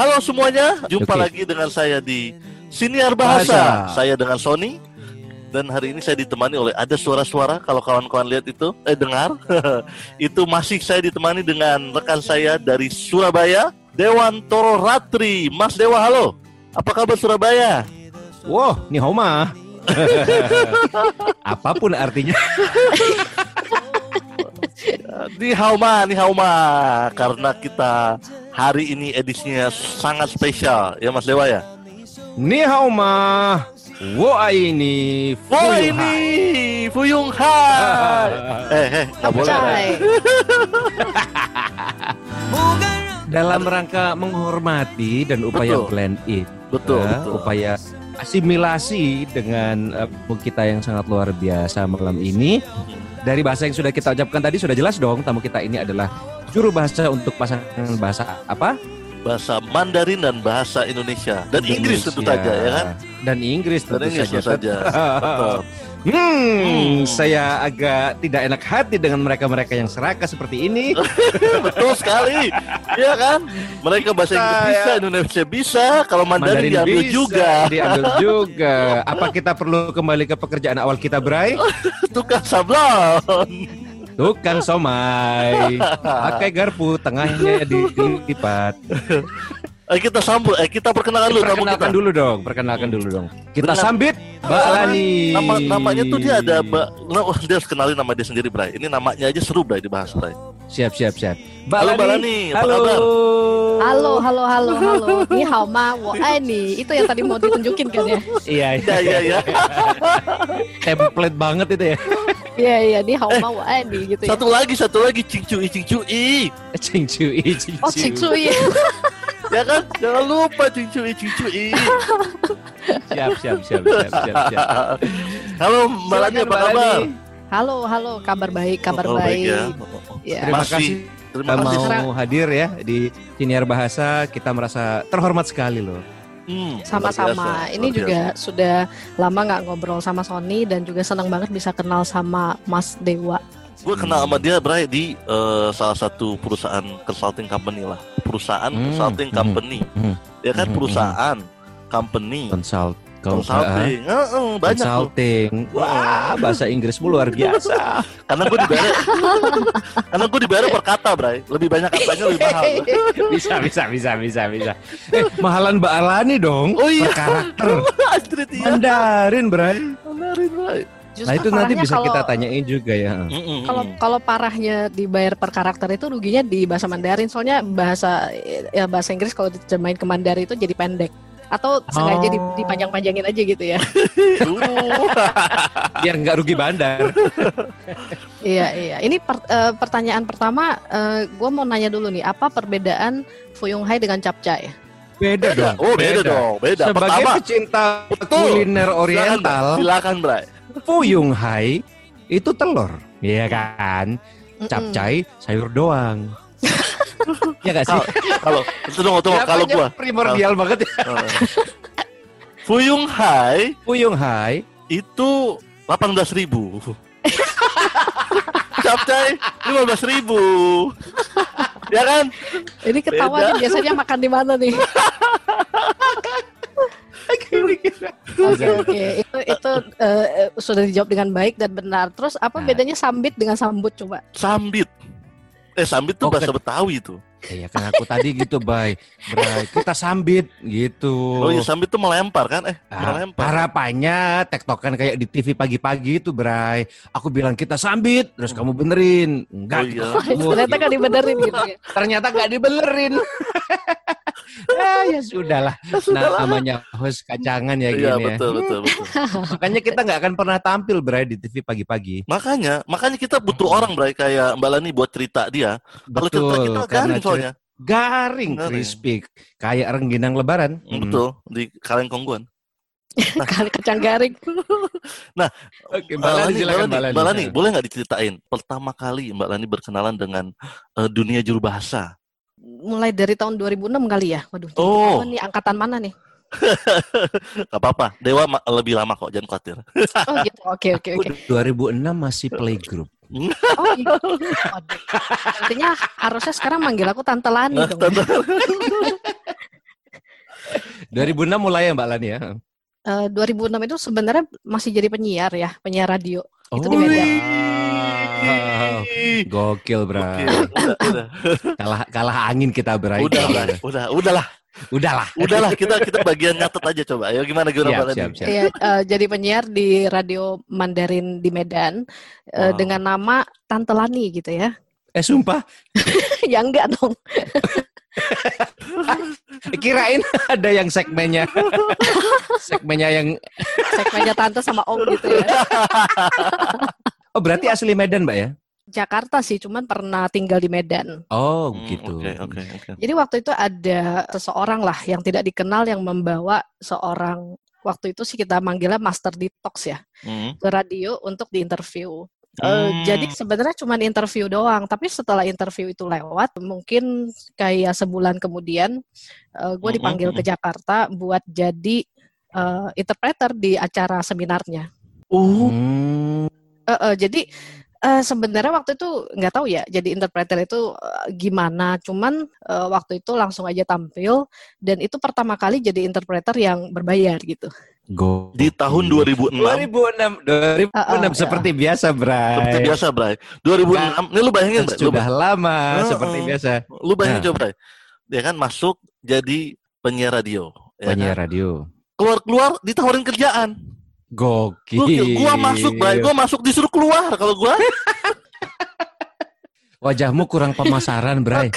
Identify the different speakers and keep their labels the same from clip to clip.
Speaker 1: Halo semuanya, jumpa
Speaker 2: Oke.
Speaker 1: lagi dengan saya di Siniar Bahasa.
Speaker 2: Bahasa.
Speaker 1: Saya dengan Sony dan hari ini saya ditemani oleh ada suara-suara kalau kawan-kawan lihat itu eh dengar itu masih saya ditemani dengan rekan saya dari Surabaya Dewan Toro Ratri Mas Dewa halo apa kabar Surabaya
Speaker 2: Wow, ni Homa. Apa pun artinya.
Speaker 1: Ni hauma, ni hauma karena kita hari ini edisinya sangat spesial ya Mas Dewa ya
Speaker 2: Ni Homa. Wo ini.
Speaker 1: Wah ini Fuyung Hai eh eh nggak boleh.
Speaker 2: Dalam rangka menghormati dan upaya
Speaker 1: Betul.
Speaker 2: blend in.
Speaker 1: betul
Speaker 2: ya,
Speaker 1: betul
Speaker 2: Upaya asimilasi dengan tamu kita yang sangat luar biasa malam ini. Dari bahasa yang sudah kita ucapkan tadi sudah jelas dong tamu kita ini adalah juru bahasa untuk pasangan bahasa apa?
Speaker 1: bahasa Mandarin dan bahasa Indonesia dan Inggris tentu
Speaker 2: Indonesia.
Speaker 1: saja ya kan
Speaker 2: Dan Inggris
Speaker 1: dan
Speaker 2: tentu
Speaker 1: Inggris tentu
Speaker 2: saja.
Speaker 1: saja Betul.
Speaker 2: Hmm,
Speaker 1: Hmm.
Speaker 2: saya agak tidak enak hati dengan mereka-mereka yang serakah seperti ini.
Speaker 1: betul sekali ya kan mereka bahasa Inggris
Speaker 2: Saya-
Speaker 1: bisa Indonesia bisa kalau Mandarin, diambil
Speaker 2: bisa,
Speaker 1: juga
Speaker 2: Diambil juga. Apa kita perlu kembali ke pekerjaan awal kita, Bray?
Speaker 1: tukang sablon
Speaker 2: Tukang somai. Pakai garpu, tengahnya dilipat.
Speaker 1: eh, kita sambut eh kita perkenalkan dulu tamu kita
Speaker 2: Perkenalkan dulu dong, perkenalkan dulu dong. Kita sambit Mbak Lani.
Speaker 1: nama namanya tuh dia ada Mbak nah, wah, dia harus kenalin nama dia sendiri Bray ini namanya aja seru Bray dibahas Bray
Speaker 2: Siap, siap, siap. Mbak
Speaker 1: Halo,
Speaker 2: Lani.
Speaker 1: Mbak Lani, apa
Speaker 2: Halo.
Speaker 1: kabar?
Speaker 3: Halo, halo, halo, halo. Ni hao ma wo ai ni. Itu yang tadi mau ditunjukin kan ya?
Speaker 2: Iya,
Speaker 1: ya ya ya
Speaker 2: template banget itu ya.
Speaker 3: Iya, iya, ni hao ma wo ai ni gitu ya.
Speaker 1: satu lagi satu lagi cing cui cing cui
Speaker 2: Cing cui, cing
Speaker 3: Oh, cik cui.
Speaker 1: ya kan jangan lupa cing cui cing cui
Speaker 2: Siap, siap, siap, siap, siap, siap.
Speaker 1: halo Mbak Lani
Speaker 2: Silakan,
Speaker 1: apa kabar.
Speaker 3: Halo, halo, kabar baik, kabar
Speaker 1: Oh,
Speaker 3: baik.
Speaker 1: ya.
Speaker 3: Ya.
Speaker 2: Terima
Speaker 1: Masih.
Speaker 2: kasih
Speaker 1: Terima
Speaker 2: Kita
Speaker 1: kasih.
Speaker 2: mau hadir ya di Siniar Bahasa. Kita merasa terhormat sekali loh.
Speaker 1: Hmm,
Speaker 3: Sama-sama.
Speaker 1: biasa,
Speaker 3: Ini
Speaker 1: luar
Speaker 3: juga sudah lama nggak ngobrol sama Sony dan juga senang banget bisa kenal sama Mas Dewa.
Speaker 1: Gue kenal sama dia Bray di eh, salah satu perusahaan consulting company lah. Perusahaan
Speaker 2: Hmm,
Speaker 1: consulting
Speaker 2: hmm,
Speaker 1: company.
Speaker 2: hmm.
Speaker 1: Ya kan
Speaker 2: Hmm,
Speaker 1: perusahaan company
Speaker 2: Consult,
Speaker 1: consulting. Heeh, banyak tuh.
Speaker 2: consulting. Wah, bahasa Inggrismu luar biasa.
Speaker 1: Karena gue dibayar Karena gue dibayar per kata Bray. Lebih banyak katanya lebih mahal.
Speaker 2: bisa, bisa, bisa, bisa, bisa. Eh, mahalan Mbak Alani dong.
Speaker 1: Oh iya.
Speaker 2: Per karakter.
Speaker 1: Iya.
Speaker 2: Mandarin, Bray.
Speaker 1: Mandarin Bray.
Speaker 3: Justru
Speaker 2: Nah, itu nanti bisa
Speaker 3: kalau,
Speaker 2: kita tanyain juga ya.
Speaker 3: Kalau kalau parahnya dibayar per karakter itu ruginya di bahasa Mandarin. Soalnya bahasa ya bahasa Inggris kalau diterjemahin ke Mandarin itu jadi pendek. Atau sengaja di-
Speaker 2: Oh.
Speaker 3: dipanjang-panjangin aja gitu ya.
Speaker 1: Uh,
Speaker 2: Biar nggak rugi bandar.
Speaker 3: Iya iya. Ini per- eh, pertanyaan pertama, gue mau nanya dulu nih, apa perbedaan Fuyung Hai dengan capcay?
Speaker 2: Beda dong.
Speaker 1: oh beda, dong, beda.
Speaker 2: Sebagai
Speaker 1: Pertama,
Speaker 2: pecinta
Speaker 1: Betul.
Speaker 2: kuliner oriental,
Speaker 1: silakan, silakan Bray.
Speaker 2: Fuyung Hai itu telur, iya kan?
Speaker 3: Mm-mm.
Speaker 2: Capcay sayur doang. ya gak sih?
Speaker 1: Kalau tunggu tunggu kalau gua
Speaker 2: primordial banget ya.
Speaker 1: Fuyung Hai
Speaker 2: Fuyung Hai
Speaker 1: itu 18.000 ribu. Capcay 15.000 ribu. ya kan?
Speaker 3: Ini ketawanya biasanya makan di mana nih? Oke oke, itu itu eh, eh, sudah dijawab dengan baik dan benar. Terus apa
Speaker 2: Nah.
Speaker 3: bedanya sambit dengan sambut coba?
Speaker 1: Sambit. Eh sambit tuh
Speaker 2: Oh,
Speaker 1: bahasa
Speaker 2: kan.
Speaker 1: Betawi tuh.
Speaker 2: Iya kan aku tadi gitu, Bay. Bray, kita sambit gitu.
Speaker 1: Oh, iya sambit tuh melempar kan? Eh,
Speaker 2: Ah,
Speaker 1: melempar.
Speaker 2: harapannya tektokan kayak di TV pagi-pagi itu, Bray. Aku bilang kita sambit, terus kamu benerin.
Speaker 1: Oh,
Speaker 2: Enggak.
Speaker 1: iya.
Speaker 2: kita sambut,
Speaker 3: Ternyata
Speaker 2: gitu.
Speaker 3: kan dibenerin gitu ya.
Speaker 2: ternyata nggak dibenerin. ah, ya sudahlah. Nah, namanya host kacangan ya
Speaker 1: Iya,
Speaker 2: gini ya.
Speaker 1: betul, betul, betul.
Speaker 2: Makanya kita nggak akan pernah tampil Bray di TV pagi-pagi.
Speaker 1: Makanya, makanya kita butuh orang, Bray, kayak Mbak Lani buat cerita dia. Kalau cerita kita garing soalnya.
Speaker 2: cerita- garing,
Speaker 1: Garing.
Speaker 2: crispy, kayak rengginang lebaran.
Speaker 1: Hmm, Betul, di kaleng kongguan.
Speaker 3: Kali kacang garing.
Speaker 2: Oke,
Speaker 1: Mbak Lani,
Speaker 2: silakan,
Speaker 1: Mbak Lani, Mbak Lani, boleh nggak diceritain pertama kali Mbak Lani berkenalan dengan eh, dunia juru bahasa?
Speaker 3: Mulai dari tahun 2006 kali ya. Waduh,
Speaker 1: Oh.
Speaker 3: nih angkatan mana nih?
Speaker 1: Gak apa-apa, Dewa lebih lama kok, jangan khawatir.
Speaker 3: Oh gitu. Oke oke oke.
Speaker 2: 2006 masih playgroup.
Speaker 3: Oh. Waduh. Artinya harusnya sekarang manggil aku Tante Lani dong.
Speaker 1: Tante-
Speaker 2: 2006 mulai ya Mbak Lani ya.
Speaker 3: Eh, 2006 itu sebenarnya masih jadi penyiar ya, penyiar radio. Itu di
Speaker 2: Oh,
Speaker 3: Medan.
Speaker 2: wow. Gokil, Bro.
Speaker 1: Oke, udah, udah,
Speaker 2: Kalah kalah angin kita, Bro.
Speaker 1: udah, udah, udah, udahlah,
Speaker 2: Udahlah.
Speaker 1: udahlah kita kita bagian nyatet aja coba. Ayo gimana gimana
Speaker 2: Siap, siap, siap.
Speaker 3: Iya, eh, jadi penyiar di radio Mandarin di Medan
Speaker 1: Wow.
Speaker 3: dengan nama Tante Lani gitu ya.
Speaker 2: Eh, sumpah.
Speaker 3: ya enggak dong.
Speaker 2: Kirain ada yang segmennya. segmennya yang
Speaker 3: Segmennya Tante sama Om gitu ya.
Speaker 2: Oh, berarti asli Medan, Mbak ya?
Speaker 3: Jakarta sih, cuman pernah tinggal di Medan.
Speaker 2: Oh,
Speaker 1: Hmm,
Speaker 2: gitu.
Speaker 1: Oke, oke, oke.
Speaker 3: Jadi waktu itu ada seseorang lah yang tidak dikenal yang membawa seorang waktu itu sih kita manggilnya Master Detox ya
Speaker 1: Hmm.
Speaker 3: ke radio untuk diinterview. Eh,
Speaker 1: Hmm.
Speaker 3: jadi sebenarnya cuma interview doang, tapi setelah interview itu lewat, mungkin kayak sebulan kemudian eh, gue
Speaker 1: Mm-mm,
Speaker 3: dipanggil ke Jakarta buat jadi eh, interpreter di acara seminarnya.
Speaker 1: Oh,
Speaker 2: Hmm.
Speaker 3: Eh, eh, jadi eh, sebenarnya waktu itu nggak tahu ya, jadi interpreter itu eh, gimana. Cuman eh, waktu itu langsung aja tampil dan itu pertama kali jadi interpreter yang berbayar gitu.
Speaker 2: Go.
Speaker 1: di tahun 2006
Speaker 2: 2006, 2006
Speaker 3: Uh, uh,
Speaker 2: seperti biasa, Bray.
Speaker 1: seperti biasa, Bray. 2006. Ini lu bayangin, Bray. Lu,
Speaker 2: Sudah lama
Speaker 1: Uh,
Speaker 2: seperti
Speaker 1: uh.
Speaker 2: biasa.
Speaker 1: lu bayangin
Speaker 2: Nah.
Speaker 1: coba, Bray. Dia kan masuk jadi penyiar radio. ya
Speaker 2: Penyiar
Speaker 1: kan?
Speaker 2: radio.
Speaker 1: Keluar-keluar ditawarin kerjaan.
Speaker 2: Gokil.
Speaker 1: Gokil. Gua masuk, Bray. Gua masuk disuruh keluar kalau gua.
Speaker 2: Wajahmu kurang pemasaran, Bray.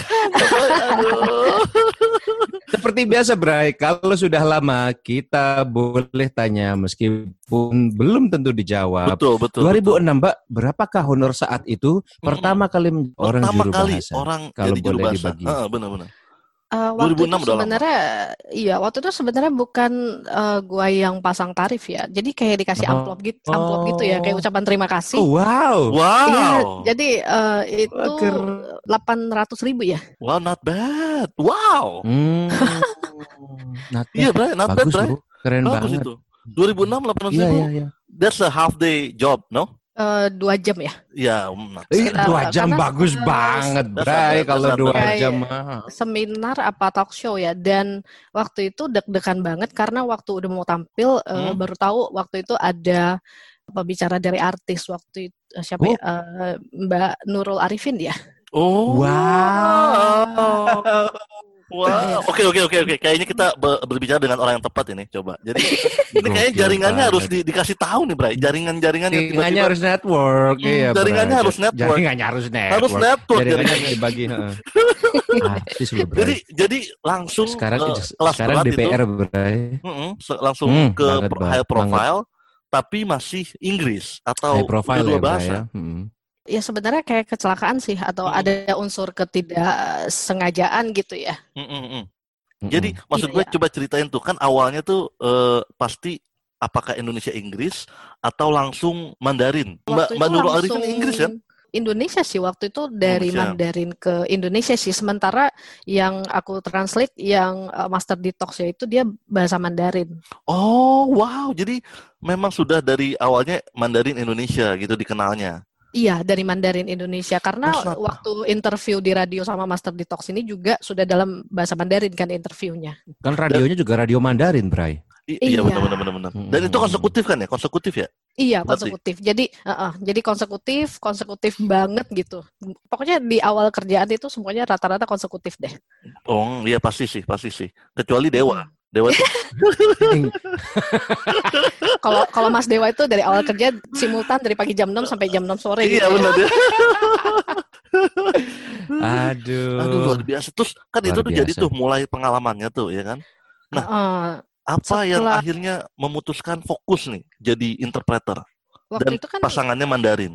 Speaker 2: Seperti biasa, Bray. Kalau sudah lama, kita boleh tanya meskipun belum tentu dijawab.
Speaker 1: betul, betul.
Speaker 2: 2006, Mbak, berapakah honor saat itu pertama kali orang
Speaker 1: Pertama
Speaker 2: juru
Speaker 1: kali
Speaker 2: bahasa?
Speaker 1: orang
Speaker 2: Kalau
Speaker 1: jadi juru
Speaker 2: boleh
Speaker 1: bahasa.
Speaker 2: dibagi.
Speaker 1: Heeh, benar-benar.
Speaker 3: Eh, waktu
Speaker 1: 2006
Speaker 3: itu sebenarnya iya waktu itu sebenarnya bukan eh, gua yang pasang tarif ya jadi kayak dikasih
Speaker 2: Oh.
Speaker 3: amplop gitu amplop gitu ya kayak
Speaker 2: Oh.
Speaker 3: ucapan terima kasih
Speaker 2: Oh, wow.
Speaker 1: Wow.
Speaker 3: jadi eh, itu delapan ratus ribu ya
Speaker 1: Wow, not bad. Wow.
Speaker 2: Hmm. Not bad.
Speaker 1: Iya, Bray, not bad,
Speaker 2: Bagus. Bu. Keren
Speaker 1: Bagus
Speaker 2: banget.
Speaker 1: itu. 2006 800
Speaker 2: Iya,
Speaker 1: ribu.
Speaker 2: iya, iya.
Speaker 1: That's a half day job, no?
Speaker 3: Eh, dua jam ya
Speaker 1: Ya,
Speaker 2: Ih,
Speaker 3: Sekitar-
Speaker 2: dua jam
Speaker 3: karena-
Speaker 2: bagus
Speaker 3: eh,
Speaker 2: banget, Bray. Kalau dua jam mah.
Speaker 3: seminar apa talk show ya dan waktu itu deg-degan banget karena waktu udah mau tampil eh,
Speaker 1: Hmm.
Speaker 3: baru tahu waktu itu ada pembicara dari artis waktu itu eh, siapa
Speaker 2: Oh.
Speaker 3: ya Eh, Mbak Nurul Arifin ya
Speaker 1: Oh.
Speaker 2: Wow.
Speaker 1: Wow. Oke oke oke oke. Kayaknya kita be- berbicara dengan orang yang tepat ini. Coba. Jadi ini kayaknya jaringannya
Speaker 2: banget.
Speaker 1: harus di- dikasih tahu nih, Bray. Jaringan-jaringan yang tiba-tiba
Speaker 2: harus network,
Speaker 1: Hmm,
Speaker 2: iya.
Speaker 1: jaringannya harus network.
Speaker 2: Jaringannya harus network.
Speaker 1: harus network.
Speaker 2: Jaringannya dibagi.
Speaker 1: Jadi jadi langsung
Speaker 2: sekarang
Speaker 1: ke kelas
Speaker 2: sekarang DPR,
Speaker 1: itu,
Speaker 2: Bray.
Speaker 1: se- langsung
Speaker 2: Hmm,
Speaker 1: ke
Speaker 2: banget, banget,
Speaker 1: high profile, tapi masih Inggris atau
Speaker 2: High profile
Speaker 1: kedua
Speaker 2: ya, Bray,
Speaker 1: bahasa.
Speaker 2: ya. Hmm.
Speaker 3: Ya sebenarnya kayak kecelakaan sih atau
Speaker 1: Hmm.
Speaker 3: ada unsur ketidaksengajaan gitu ya
Speaker 1: Mm-mm-mm.
Speaker 2: Mm-mm.
Speaker 1: Jadi maksud
Speaker 3: Iya,
Speaker 1: gue
Speaker 3: iya.
Speaker 1: coba ceritain tuh kan awalnya tuh eh, pasti apakah Indonesia Inggris atau langsung Mandarin? Mbak
Speaker 3: Waktu
Speaker 1: Mbak
Speaker 3: itu
Speaker 1: Nurul
Speaker 3: langsung
Speaker 1: Arifin Inggris kan?
Speaker 3: Indonesia sih waktu itu dari
Speaker 1: Indonesia.
Speaker 3: Mandarin ke Indonesia sih sementara yang aku translate yang uh, Master Detox ya itu dia bahasa Mandarin
Speaker 1: Oh wow, jadi memang sudah dari awalnya Mandarin Indonesia gitu dikenalnya.
Speaker 3: Iya, dari Mandarin Indonesia. Karena
Speaker 1: not-
Speaker 3: waktu interview di radio sama Master Detox ini juga sudah dalam bahasa Mandarin kan interviewnya.
Speaker 2: Kan radionya juga radio Mandarin, Bray.
Speaker 1: I- Iya
Speaker 3: Iya.
Speaker 1: benar benar benar benar. Dan itu konsekutif kan ya? Konsekutif ya?
Speaker 3: Iya,
Speaker 1: Berarti-
Speaker 3: konsekutif. Jadi, uh-uh, jadi konsekutif, konsekutif banget gitu. Pokoknya di awal kerjaan itu semuanya rata-rata konsekutif deh.
Speaker 1: Oh iya pasti sih, pasti sih. Kecuali Dewa. Dewa itu
Speaker 3: Kalau kalau Mas Dewa itu dari awal kerja simultan dari pagi jam 6 sampai jam 6 sore gitu.
Speaker 1: iya
Speaker 3: ya.
Speaker 1: benar dia.
Speaker 2: Aduh.
Speaker 1: Aduh luar biasa. Terus kan
Speaker 2: Luar
Speaker 1: itu tuh jadi tuh mulai pengalamannya tuh ya kan. Nah,
Speaker 3: Uh,
Speaker 1: Apa yang
Speaker 3: Setelah-
Speaker 1: akhirnya memutuskan fokus nih jadi interpreter
Speaker 3: waktu
Speaker 1: dan
Speaker 3: itu kan
Speaker 1: pasangannya Mandarin?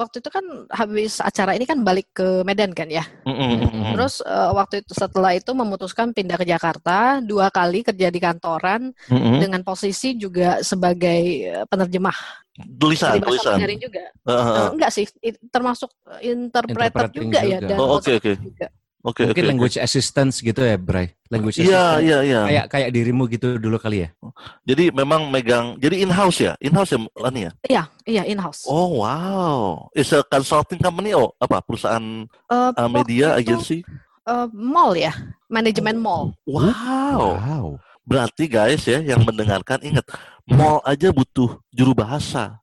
Speaker 3: Waktu itu kan habis acara ini kan balik ke Medan kan ya.
Speaker 2: Mm-mm.
Speaker 3: Terus eh, waktu itu setelah itu memutuskan pindah ke Jakarta, dua kali kerja di kantoran
Speaker 2: Mm-mm.
Speaker 3: dengan posisi juga sebagai eh, penerjemah
Speaker 1: Tulisan,
Speaker 3: di bahasa
Speaker 1: tulisan.
Speaker 3: Juga.
Speaker 1: Heeh,
Speaker 3: Eh,
Speaker 1: heeh.
Speaker 3: enggak sih, termasuk interpreter
Speaker 2: Interpreting
Speaker 3: juga ya
Speaker 2: juga.
Speaker 3: dan
Speaker 1: Oh, oke, oke.
Speaker 3: konsep juga.
Speaker 1: Oke,
Speaker 2: Mungkin
Speaker 1: oke, oke.
Speaker 2: language assistance gitu ya, Bray. Language
Speaker 1: Iya,
Speaker 2: assistance.
Speaker 1: iya, iya.
Speaker 2: Kayak kayak dirimu gitu dulu kali ya.
Speaker 1: Jadi memang megang, jadi in-house ya? In-house ya, Lani ya?
Speaker 3: Iya, iya in house.
Speaker 1: Oh, wow. It's a consulting company, oh, apa? Perusahaan uh, media, agensi?
Speaker 3: mall ya, manajemen mall.
Speaker 1: Wow.
Speaker 2: Wow.
Speaker 1: Berarti guys ya yang mendengarkan ingat, mall aja butuh juru bahasa.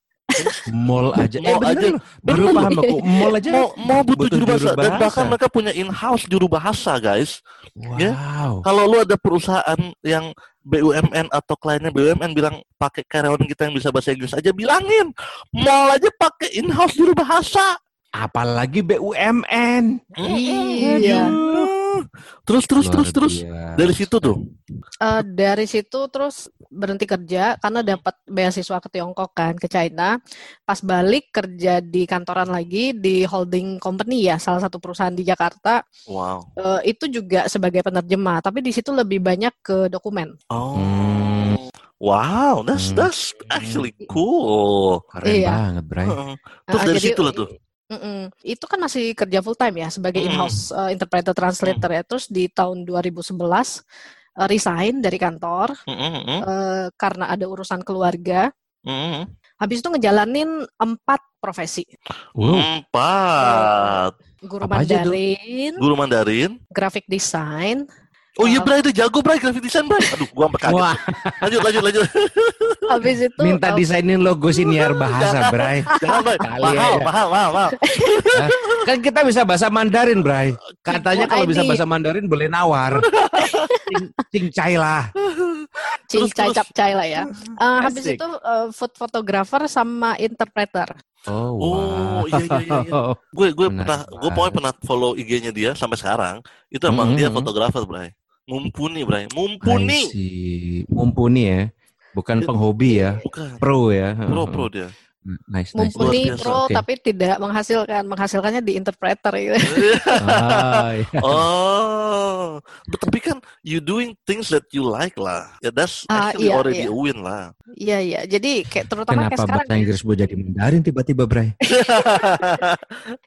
Speaker 2: Mall aja.
Speaker 1: Mall
Speaker 2: eh, bener
Speaker 1: aja.
Speaker 2: loh. Baru
Speaker 1: Bener
Speaker 2: paham aku. Mall aja.
Speaker 1: Mau mau butuh,
Speaker 2: Butuh
Speaker 1: juru bahasa
Speaker 2: juru
Speaker 1: dan bahkan mereka punya in-house juru bahasa guys. ya.
Speaker 2: Wow.
Speaker 1: Kalau lu ada perusahaan yang BUMN atau kliennya BUMN bilang pakai karyawan kita yang bisa bahasa Inggris aja bilangin mall aja pakai in-house juru bahasa.
Speaker 2: Apalagi BUMN.
Speaker 3: Iya.
Speaker 1: Terus terus
Speaker 2: Luar
Speaker 1: terus terus dari situ tuh.
Speaker 3: Eh, dari situ terus berhenti kerja karena dapat beasiswa ke Tiongkok kan ke China. Pas balik kerja di kantoran lagi di holding company ya salah satu perusahaan di Jakarta.
Speaker 1: Wow.
Speaker 3: Eh, itu juga sebagai penerjemah tapi di situ lebih banyak ke dokumen.
Speaker 1: Oh.
Speaker 2: Hmm.
Speaker 1: Wow, that's
Speaker 2: Hmm.
Speaker 1: that's actually cool.
Speaker 2: Keren
Speaker 3: Iya.
Speaker 2: banget, Bray.
Speaker 1: Heeh. Terus
Speaker 3: Ah,
Speaker 1: dari
Speaker 3: jadi,
Speaker 1: situ lah tuh.
Speaker 3: Mm-mm. Itu kan masih kerja full time ya sebagai
Speaker 1: Mm.
Speaker 3: in-house uh, interpreter translator ya. Terus di tahun 2011 uh, resign dari kantor
Speaker 1: Heeh, heeh,
Speaker 3: uh, karena ada urusan keluarga.
Speaker 1: heeh.
Speaker 3: Habis itu ngejalanin empat profesi.
Speaker 2: Wow.
Speaker 1: Empat.
Speaker 3: Guru
Speaker 2: Apa?
Speaker 3: Mandarin,
Speaker 1: Guru Mandarin.
Speaker 3: graphic design.
Speaker 1: Oh iya, Bray, itu jago, Bray, graphic design, Bray. Aduh, gua sampai kaget.
Speaker 2: Wah,
Speaker 1: Lanjut, lanjut, lanjut.
Speaker 3: Habis itu
Speaker 2: minta desainin logo siniar bahasa, Bray.
Speaker 1: Jangan, Bray.
Speaker 2: Kali
Speaker 1: Mahal,
Speaker 2: aja.
Speaker 1: mahal, mahal, mahal.
Speaker 2: Kan kita bisa bahasa Mandarin, Bray. Katanya kalau bisa bahasa Mandarin boleh nawar. Cing, cincai lah.
Speaker 3: cincai
Speaker 1: terus, terus.
Speaker 3: capcai lah ya. Uh, habis
Speaker 2: Asik.
Speaker 3: itu uh, food photographer sama interpreter.
Speaker 2: Oh,
Speaker 1: Oh, iya, iya, iya, iya.
Speaker 2: wow.
Speaker 1: Gue gue pernah gue pokoknya pernah follow IG-nya dia sampai sekarang. Itu emang
Speaker 2: Mm-hmm.
Speaker 1: dia fotografer, Bray. Mumpuni, Bray. Mumpuni.
Speaker 2: Mumpuni ya. Bukan penghobi ya.
Speaker 1: Bukan.
Speaker 2: Pro ya.
Speaker 1: Pro pro dia.
Speaker 2: Nice, nice.
Speaker 3: Mumpuni
Speaker 1: Luar biasa,
Speaker 3: pro
Speaker 2: oke.
Speaker 3: tapi tidak menghasilkan, menghasilkannya di interpreter gitu.
Speaker 2: Ah, iya.
Speaker 1: oh, but tapi kan you doing things that you like lah. Ya that's
Speaker 3: Ah,
Speaker 1: actually
Speaker 3: iya,
Speaker 1: already
Speaker 3: iya.
Speaker 1: a win lah.
Speaker 3: Iya iya. Jadi kayak terutama kayak
Speaker 2: Kenapa
Speaker 3: sekarang
Speaker 2: bahasa Inggris gue jadi Mandarin tiba-tiba, Bray?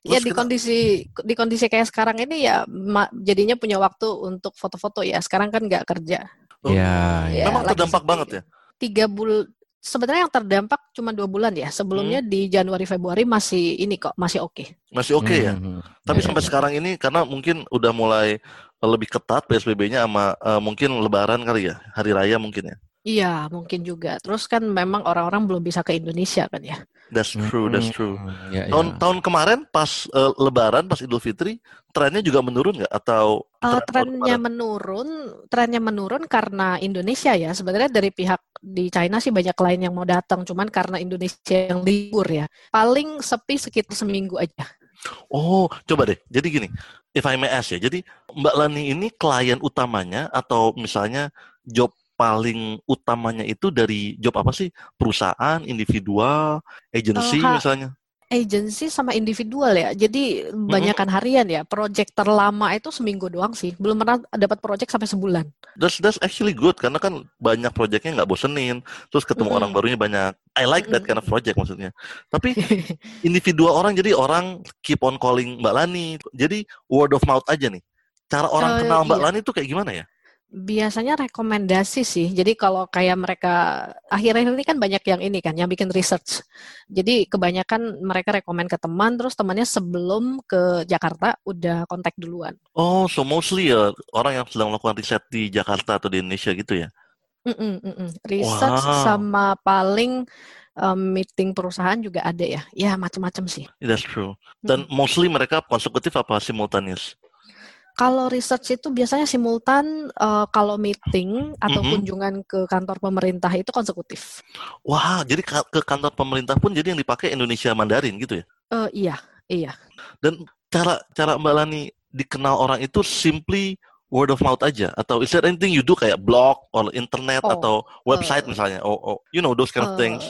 Speaker 3: ya di
Speaker 1: kenapa-
Speaker 3: kondisi di kondisi kayak sekarang ini ya ma- jadinya punya waktu untuk foto-foto ya. Sekarang kan nggak kerja.
Speaker 1: Oh,
Speaker 2: Ya,
Speaker 3: Ya,
Speaker 1: Memang
Speaker 3: lagi
Speaker 1: terdampak banget ya.
Speaker 3: Tiga bulan sebenarnya yang terdampak cuma dua bulan ya. Sebelumnya
Speaker 1: Hmm.
Speaker 3: di Januari Februari masih ini kok masih oke.
Speaker 1: Masih oke ya.
Speaker 2: Hmm.
Speaker 1: Tapi
Speaker 2: Ya,
Speaker 1: sampai
Speaker 2: ya.
Speaker 1: sekarang ini karena mungkin udah mulai lebih ketat PSBB-nya sama eh, mungkin lebaran kali ya, hari raya mungkin ya.
Speaker 3: Iya mungkin juga. Terus kan memang orang-orang belum bisa ke Indonesia kan ya.
Speaker 1: That's true, that's true.
Speaker 2: Hmm, ya, ya.
Speaker 1: Tahun tahun kemarin pas eh, lebaran, pas Idul Fitri, trennya juga menurun nggak atau tren tahun
Speaker 3: trennya menurun, trennya menurun karena Indonesia ya. Sebenarnya dari pihak di China sih banyak klien yang mau datang, cuman karena Indonesia yang libur ya. Paling sepi sekitar seminggu aja.
Speaker 1: Oh, coba deh. Jadi gini, if I may ask ya. Jadi Mbak Lani ini klien utamanya atau misalnya job paling utamanya itu dari job apa sih? Perusahaan, individual, agency
Speaker 3: ha-
Speaker 1: misalnya?
Speaker 3: Agency sama individual ya. Jadi banyakan harian ya. Project terlama itu seminggu doang sih. Belum pernah dapat project sampai sebulan.
Speaker 1: That's that's actually good karena kan banyak proyeknya nggak bosenin, terus ketemu
Speaker 3: Mm-mm.
Speaker 1: orang barunya banyak. I like that
Speaker 3: Mm-mm.
Speaker 1: kind of project maksudnya. Tapi individual orang jadi orang keep on calling Mbak Lani. Jadi word of mouth aja nih. Cara orang
Speaker 3: Eh,
Speaker 1: kenal Mbak
Speaker 3: iya.
Speaker 1: Lani itu kayak gimana ya?
Speaker 3: Biasanya rekomendasi sih. Jadi kalau kayak mereka akhir-akhir ini kan banyak yang ini kan, yang bikin research. Jadi kebanyakan mereka rekomend ke teman, terus temannya sebelum ke Jakarta udah kontak duluan.
Speaker 1: Oh, so mostly ya orang yang sedang melakukan riset di Jakarta atau di Indonesia gitu ya?
Speaker 3: Mm-mm, mm-mm. Research
Speaker 1: Wow.
Speaker 3: sama paling um, meeting perusahaan juga ada ya. Ya macam-macam sih.
Speaker 1: That's true. Dan mostly mereka konsekutif apa simultaneous?
Speaker 3: Kalau research itu biasanya simultan, uh, kalau meeting atau
Speaker 1: Mhm.
Speaker 3: kunjungan ke kantor pemerintah itu konsekutif.
Speaker 1: Wah, jadi ka- ke kantor pemerintah pun jadi yang dipakai Indonesia Mandarin gitu ya?
Speaker 3: Eh, iya, iya.
Speaker 1: Dan cara cara Mbak Lani dikenal orang itu simply word of mouth aja atau is there anything you do kayak blog or internet
Speaker 3: Oh,
Speaker 1: atau website
Speaker 3: eh,
Speaker 1: misalnya? Oh, oh, you know those kind of things.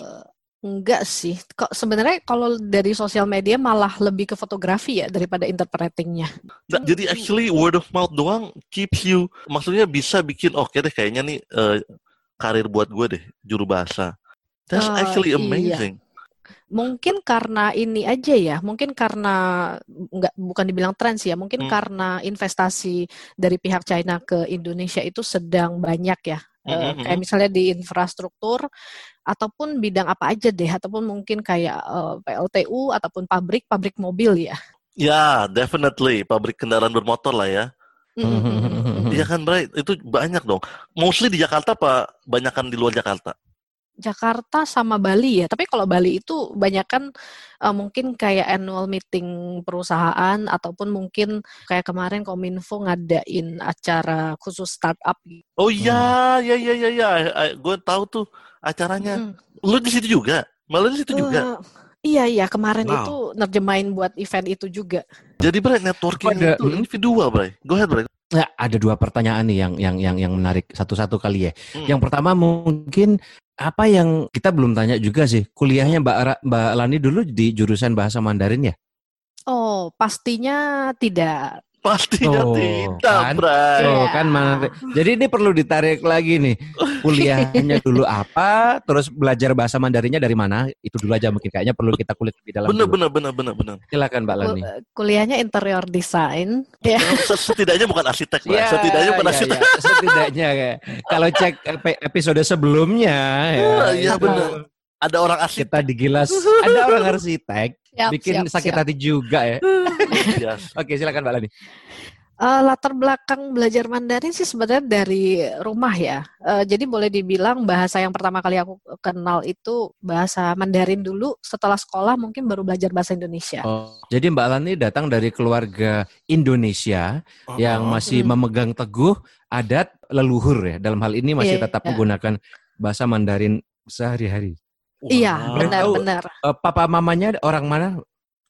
Speaker 3: Enggak sih. Kok sebenarnya kalau dari sosial media malah lebih ke fotografi ya daripada interpretingnya.
Speaker 1: Nah, jadi actually word of mouth doang keeps you maksudnya bisa bikin oke deh kayaknya nih eh, karir buat gue deh juru bahasa. That's
Speaker 3: Eh,
Speaker 1: actually
Speaker 3: iya.
Speaker 1: amazing.
Speaker 3: Mungkin karena ini aja ya, mungkin karena enggak bukan dibilang tren sih ya, mungkin
Speaker 1: Hmm.
Speaker 3: karena investasi dari pihak China ke Indonesia itu sedang banyak ya.
Speaker 1: Mhm,
Speaker 3: kayak misalnya di infrastruktur ataupun bidang apa aja deh, ataupun mungkin kayak eh, PLTU ataupun pabrik, pabrik mobil ya.
Speaker 1: Ya, definitely pabrik kendaraan bermotor lah ya.
Speaker 3: Mm-mm.
Speaker 1: Iya kan, Bray? Itu banyak dong. Mostly di Jakarta apa banyakan di luar Jakarta?
Speaker 3: Jakarta sama Bali ya. Tapi kalau Bali itu banyak kan eh, mungkin kayak annual meeting perusahaan ataupun mungkin kayak kemarin Kominfo ngadain acara khusus startup.
Speaker 1: Oh iya, iya iya iya iya. Gue tahu tuh acaranya.
Speaker 3: Mm.
Speaker 1: Lu di situ juga? Malah di situ juga.
Speaker 3: Eh, iya iya kemarin
Speaker 1: Wow.
Speaker 3: itu nerjemahin buat event itu juga.
Speaker 1: Jadi Bray networking
Speaker 2: Ada-
Speaker 1: itu
Speaker 2: hmm.
Speaker 1: individual, Bray. Go ahead, Bray.
Speaker 2: Nah, ada dua pertanyaan nih yang yang yang yang menarik satu-satu kali ya.
Speaker 1: Hmm.
Speaker 2: Yang pertama mungkin apa yang kita belum tanya juga sih. Kuliahnya Mbak Ra- Mbak Lani dulu di jurusan bahasa Mandarin ya?
Speaker 3: Oh pastinya tidak.
Speaker 1: Pastinya
Speaker 2: Oh,
Speaker 1: tidak,
Speaker 2: kan?
Speaker 1: Bray.
Speaker 2: Oh,
Speaker 3: Iya.
Speaker 2: kan menarik. Jadi ini perlu ditarik lagi nih. Kuliahnya dulu apa, terus belajar bahasa Mandarinnya dari mana? Itu dulu aja mungkin kayaknya perlu kita kulik lebih dalam.
Speaker 1: Bener
Speaker 2: dulu.
Speaker 1: bener bener bener bener.
Speaker 2: Silakan Mbak Lani.
Speaker 3: Kul- Kuliahnya interior design. Ya.
Speaker 1: Setidaknya bukan arsitek, Bray.
Speaker 2: Ya,
Speaker 1: Setidaknya bukan
Speaker 2: ya,
Speaker 1: arsitek.
Speaker 2: ya. Setidaknya ya. Kalau cek epi- episode sebelumnya ya,
Speaker 1: Iya,
Speaker 2: itu
Speaker 1: bener. Ada orang arsitek.
Speaker 2: Kita digilas ada orang arsitek
Speaker 3: Siap,
Speaker 2: bikin
Speaker 3: siap,
Speaker 2: sakit
Speaker 3: siap.
Speaker 2: hati juga ya.
Speaker 1: Yes.
Speaker 2: Oke, silakan Mbak Lani.
Speaker 3: Eh, latar belakang belajar Mandarin sih sebenarnya dari rumah ya. Eh, jadi boleh dibilang bahasa yang pertama kali aku kenal itu bahasa Mandarin dulu. Setelah sekolah mungkin baru belajar bahasa Indonesia.
Speaker 2: Oh, jadi Mbak Lani datang dari keluarga Indonesia yang
Speaker 1: Oh.
Speaker 2: masih
Speaker 3: Hmm.
Speaker 2: memegang teguh adat leluhur ya. Dalam hal ini masih
Speaker 3: Iya.
Speaker 2: tetap menggunakan bahasa Mandarin sehari-hari.
Speaker 3: Iya,
Speaker 1: Wow.
Speaker 3: benar-benar.
Speaker 2: Eh, papa mamanya orang mana?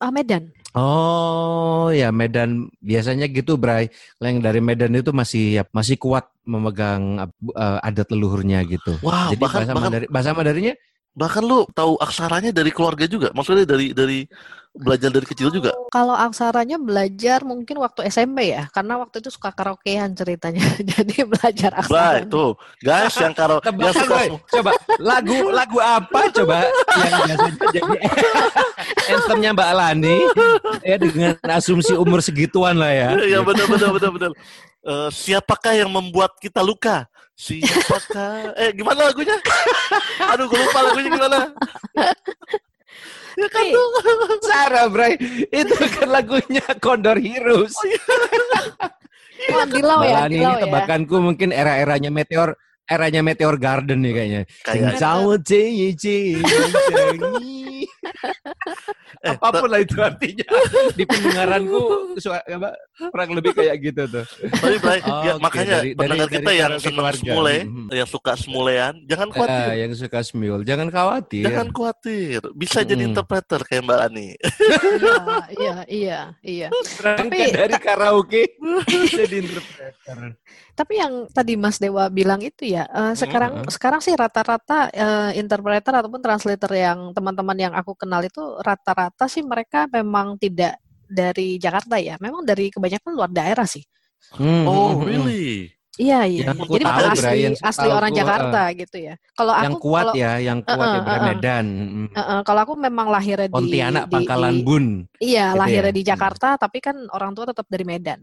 Speaker 3: Ah, Medan.
Speaker 2: Oh ya Medan biasanya gitu Bray. Yang dari Medan itu masih masih kuat memegang eh, adat leluhurnya gitu.
Speaker 1: Wow,
Speaker 2: Jadi
Speaker 1: bahkan
Speaker 2: bahasa
Speaker 1: bahkan
Speaker 2: Mandarin, bahasa Mandarinnya
Speaker 1: bahkan lu tahu aksaranya dari keluarga juga. Maksudnya dari dari belajar dari kecil juga.
Speaker 3: Kalau aksaranya belajar mungkin waktu SMP ya, karena waktu itu suka karaokean ceritanya. Jadi belajar aksara.
Speaker 1: tuh. Guys yang karo yang
Speaker 2: Tebakan,
Speaker 1: suka.
Speaker 2: Coba lagu lagu apa coba yang biasanya jadi anthemnya Mbak Lani ya dengan asumsi umur segituan lah ya.
Speaker 1: Iya benar benar benar benar. Eh, siapakah yang membuat kita luka? Siapakah? Eh gimana lagunya? Aduh, gue lupa lagunya gimana. Ya kan tuh.
Speaker 2: Sarah Bray itu kan lagunya Condor Heroes.
Speaker 3: Oh, Dilau
Speaker 2: Mbak
Speaker 3: ya, Dilau
Speaker 2: ini
Speaker 3: ya.
Speaker 2: tebakanku mungkin era-eranya Meteor eranya Meteor Garden nih kayaknya.
Speaker 1: Kayak
Speaker 2: Jauh cici cici.
Speaker 1: Eh,
Speaker 2: Apa pun lah itu artinya. Di pendengaranku suara apa, kurang lebih kayak gitu tuh.
Speaker 1: Tapi Bray,
Speaker 2: Oh,
Speaker 1: ya,
Speaker 2: oke.
Speaker 1: makanya
Speaker 2: Dari-
Speaker 1: pendengar
Speaker 2: dari-
Speaker 1: kita
Speaker 2: dari
Speaker 1: yang senang semule,
Speaker 2: Mhm.
Speaker 1: yang suka semulean, jangan khawatir.
Speaker 2: Eh, yang suka smule, jangan khawatir.
Speaker 1: Jangan khawatir, bisa jadi
Speaker 2: Mm-mm.
Speaker 1: interpreter kayak Mbak Ani.
Speaker 3: Iya, iya, iya, iya. Tapi-
Speaker 2: dari karaoke jadi interpreter.
Speaker 3: Tapi yang tadi Mas Dewa bilang itu ya, eh, sekarang
Speaker 2: Hmm.
Speaker 3: sekarang sih rata-rata eh, interpreter ataupun translator yang teman-teman yang aku kenal itu rata-rata sih mereka memang tidak dari Jakarta ya, memang dari kebanyakan luar daerah sih.
Speaker 2: Hmm,
Speaker 1: Oh,
Speaker 2: hmm, hmm.
Speaker 1: really?
Speaker 3: Iya iya.
Speaker 2: Yang aku
Speaker 3: Jadi
Speaker 1: tahu,
Speaker 3: asli
Speaker 2: yang
Speaker 3: asli
Speaker 2: tahu
Speaker 3: orang
Speaker 2: aku,
Speaker 3: Jakarta gitu ya. Kalau aku
Speaker 2: yang kuat
Speaker 3: kalau,
Speaker 2: ya, yang kuat
Speaker 3: Uh-uh,
Speaker 2: ya dari
Speaker 3: uh-uh.
Speaker 2: Medan. Hmm.
Speaker 3: eh, eh, kalau aku memang lahirnya di
Speaker 2: Pontianak,
Speaker 3: di-
Speaker 2: Pangkalan
Speaker 3: di-
Speaker 2: Bun.
Speaker 3: Iya,
Speaker 2: gitu
Speaker 3: lahirnya
Speaker 2: ya.
Speaker 3: di Jakarta tapi kan orang tua tetap dari Medan.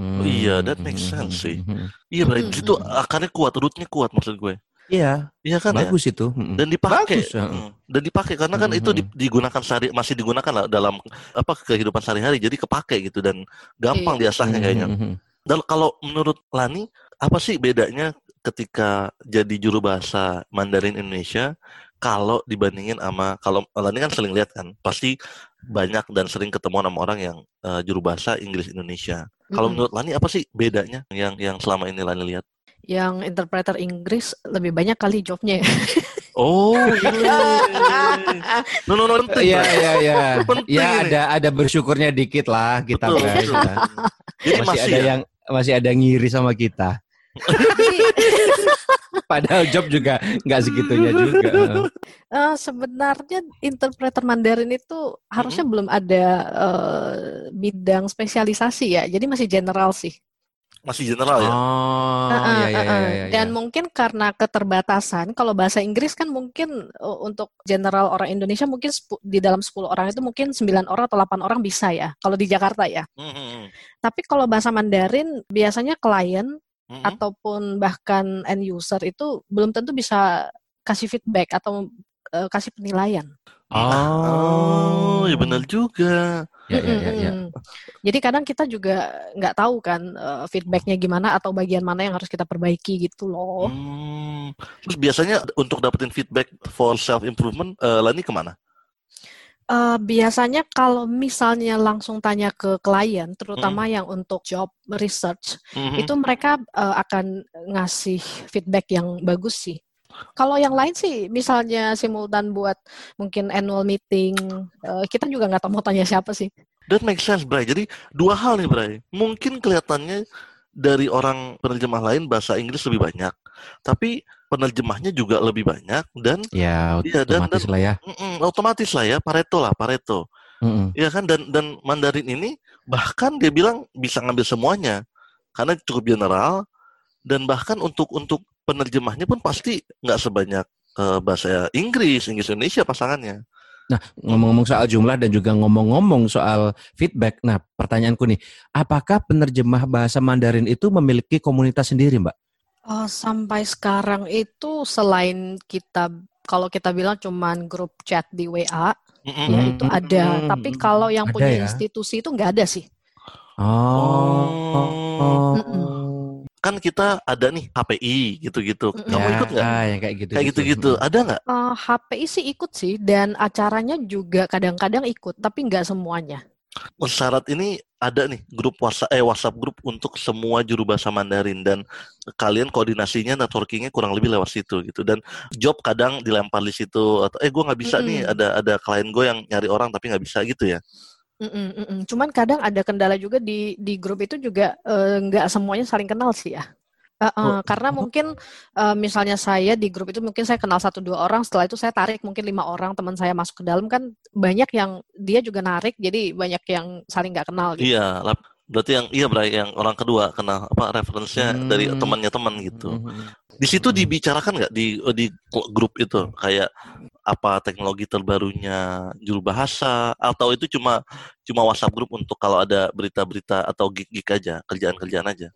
Speaker 2: Hmm,
Speaker 1: iya, that makes
Speaker 2: hmm,
Speaker 1: sense sih.
Speaker 2: hmm, hmm.
Speaker 1: Iya, Bray,
Speaker 3: Mm-mm.
Speaker 1: itu akarnya kuat, rootnya kuat maksud gue.
Speaker 2: Iya,
Speaker 1: Iya kan ya?
Speaker 2: bagus itu. hmm.
Speaker 1: dan dipakai
Speaker 2: Bagus, ya.
Speaker 1: Mm. dan dipakai karena kan
Speaker 2: Mm,
Speaker 1: itu di- digunakan sehari masih digunakan lah dalam apa kehidupan sehari-hari jadi kepake gitu dan gampang
Speaker 3: Iya.
Speaker 1: diasahnya kayaknya
Speaker 2: hmm, hmm.
Speaker 1: dan kalau menurut Lani apa sih bedanya ketika jadi juru bahasa Mandarin Indonesia kalau dibandingin sama kalau Lani kan sering lihat kan pasti banyak dan sering ketemu sama orang yang eh, juru bahasa Inggris Indonesia kalau
Speaker 3: Mm-mm.
Speaker 1: menurut Lani apa sih bedanya yang yang selama ini Lani lihat
Speaker 3: Yang interpreter Inggris lebih banyak kali jobnya ya.
Speaker 1: oh iya no no no penting,
Speaker 2: Iya, iya, iya.
Speaker 1: Penting
Speaker 2: Ya ada ada bersyukurnya dikit lah kita
Speaker 1: Betul,
Speaker 2: guys.
Speaker 1: betul. jadi
Speaker 2: Masih
Speaker 1: masih,
Speaker 2: ada
Speaker 1: ya?
Speaker 2: yang masih ada ngiri sama kita. Padahal job juga nggak segitunya juga.
Speaker 3: Eh, sebenarnya interpreter Mandarin itu harusnya belum ada eh, bidang spesialisasi ya, jadi masih general sih.
Speaker 1: Masih general ya
Speaker 2: Oh,
Speaker 3: Heeh, heeh.
Speaker 2: iya,
Speaker 3: Dan mungkin karena keterbatasan, kalau bahasa Inggris kan mungkin eh, untuk general orang Indonesia mungkin di dalam 10 orang itu mungkin 9 orang atau 8 orang bisa ya, kalau di Jakarta ya.
Speaker 1: Mhm,
Speaker 3: Tapi kalau bahasa Mandarin biasanya klien
Speaker 1: mhm.
Speaker 3: ataupun bahkan end user itu belum tentu bisa kasih feedback atau eh, kasih penilaian.
Speaker 1: Oh, ya benar juga.
Speaker 2: Ya, ya, ya, ya.
Speaker 3: Jadi kadang kita juga nggak tahu kan eh, feedbacknya gimana atau bagian mana yang harus kita perbaiki gitu loh.
Speaker 1: Hmm. Terus biasanya untuk dapetin feedback for self improvement, uh, Lani ke mana?
Speaker 3: Eh, biasanya kalau misalnya langsung tanya ke klien, terutama yang untuk job research,
Speaker 1: Mhm.
Speaker 3: itu mereka eh, akan ngasih feedback yang bagus sih. Kalau yang lain sih, misalnya simultan buat mungkin annual meeting, eh, kita juga nggak tahu mau tanya siapa sih.
Speaker 1: That makes sense, Bray. Jadi dua hal nih, Bray. Mungkin kelihatannya dari orang penerjemah lain bahasa Inggris lebih banyak, tapi penerjemahnya juga lebih banyak dan
Speaker 2: Ya,
Speaker 1: Iya, dan-
Speaker 2: otomatis lah ya.
Speaker 1: mm-mm, otomatis lah ya Pareto lah Pareto.
Speaker 2: Mm-mm.
Speaker 1: Iya kan dan dan Mandarin ini bahkan dia bilang bisa ngambil semuanya karena cukup general dan bahkan untuk untuk penerjemahnya pun pasti nggak sebanyak eh, bahasa Inggris Inggris Indonesia pasangannya.
Speaker 2: Ngomong-ngomong soal jumlah dan juga ngomong-ngomong soal feedback. Nah, pertanyaanku nih, apakah penerjemah bahasa Mandarin itu memiliki komunitas sendiri, Mbak?
Speaker 3: Oh, sampai sekarang itu selain kita, kalau kita bilang cuman grup chat di WA,
Speaker 1: Mm-mm.
Speaker 3: ya itu ada. Tapi kalau yang
Speaker 2: Ada
Speaker 3: punya
Speaker 2: ya?
Speaker 3: institusi itu nggak ada sih.
Speaker 2: Oh.
Speaker 3: Mm-mm.
Speaker 1: Kan kita ada nih HPI gitu-gitu. Kamu
Speaker 2: Ya,
Speaker 1: ikut nggak?
Speaker 2: yang kayak gitu.
Speaker 1: Kayak gitu-gitu. Ada nggak?
Speaker 3: Eh, HPI sih ikut sih, dan acaranya juga kadang-kadang ikut, tapi nggak semuanya.
Speaker 1: Syarat ini ada nih grup WhatsApp eh WhatsApp grup untuk semua juru bahasa Mandarin dan kalian koordinasinya networkingnya kurang lebih lewat situ gitu dan job kadang dilempar di situ atau eh gue nggak bisa nih
Speaker 3: Mm-mm.
Speaker 1: ada ada klien gue yang nyari orang tapi nggak bisa gitu ya
Speaker 3: Mm-mm, mm-mm. Cuman kadang ada kendala juga di di grup itu juga eh, nggak semuanya saling kenal sih ya. Eh, eh,
Speaker 2: Oh.
Speaker 3: karena mungkin eh, misalnya saya di grup itu mungkin saya kenal satu dua orang, setelah itu saya tarik mungkin lima orang teman saya masuk ke dalam kan banyak yang dia juga narik, jadi banyak yang saling nggak kenal gitu.
Speaker 1: iya lap- berarti yang iya Bray yang orang kedua kena apa referensinya dari
Speaker 2: Hmm.
Speaker 1: temannya teman gitu
Speaker 2: Mhm.
Speaker 1: di situ
Speaker 2: Hmm.
Speaker 1: dibicarakan nggak di di grup itu kayak apa teknologi terbarunya juru bahasa atau itu cuma cuma WhatsApp grup untuk kalau ada berita-berita atau gig-gig aja kerjaan-kerjaan aja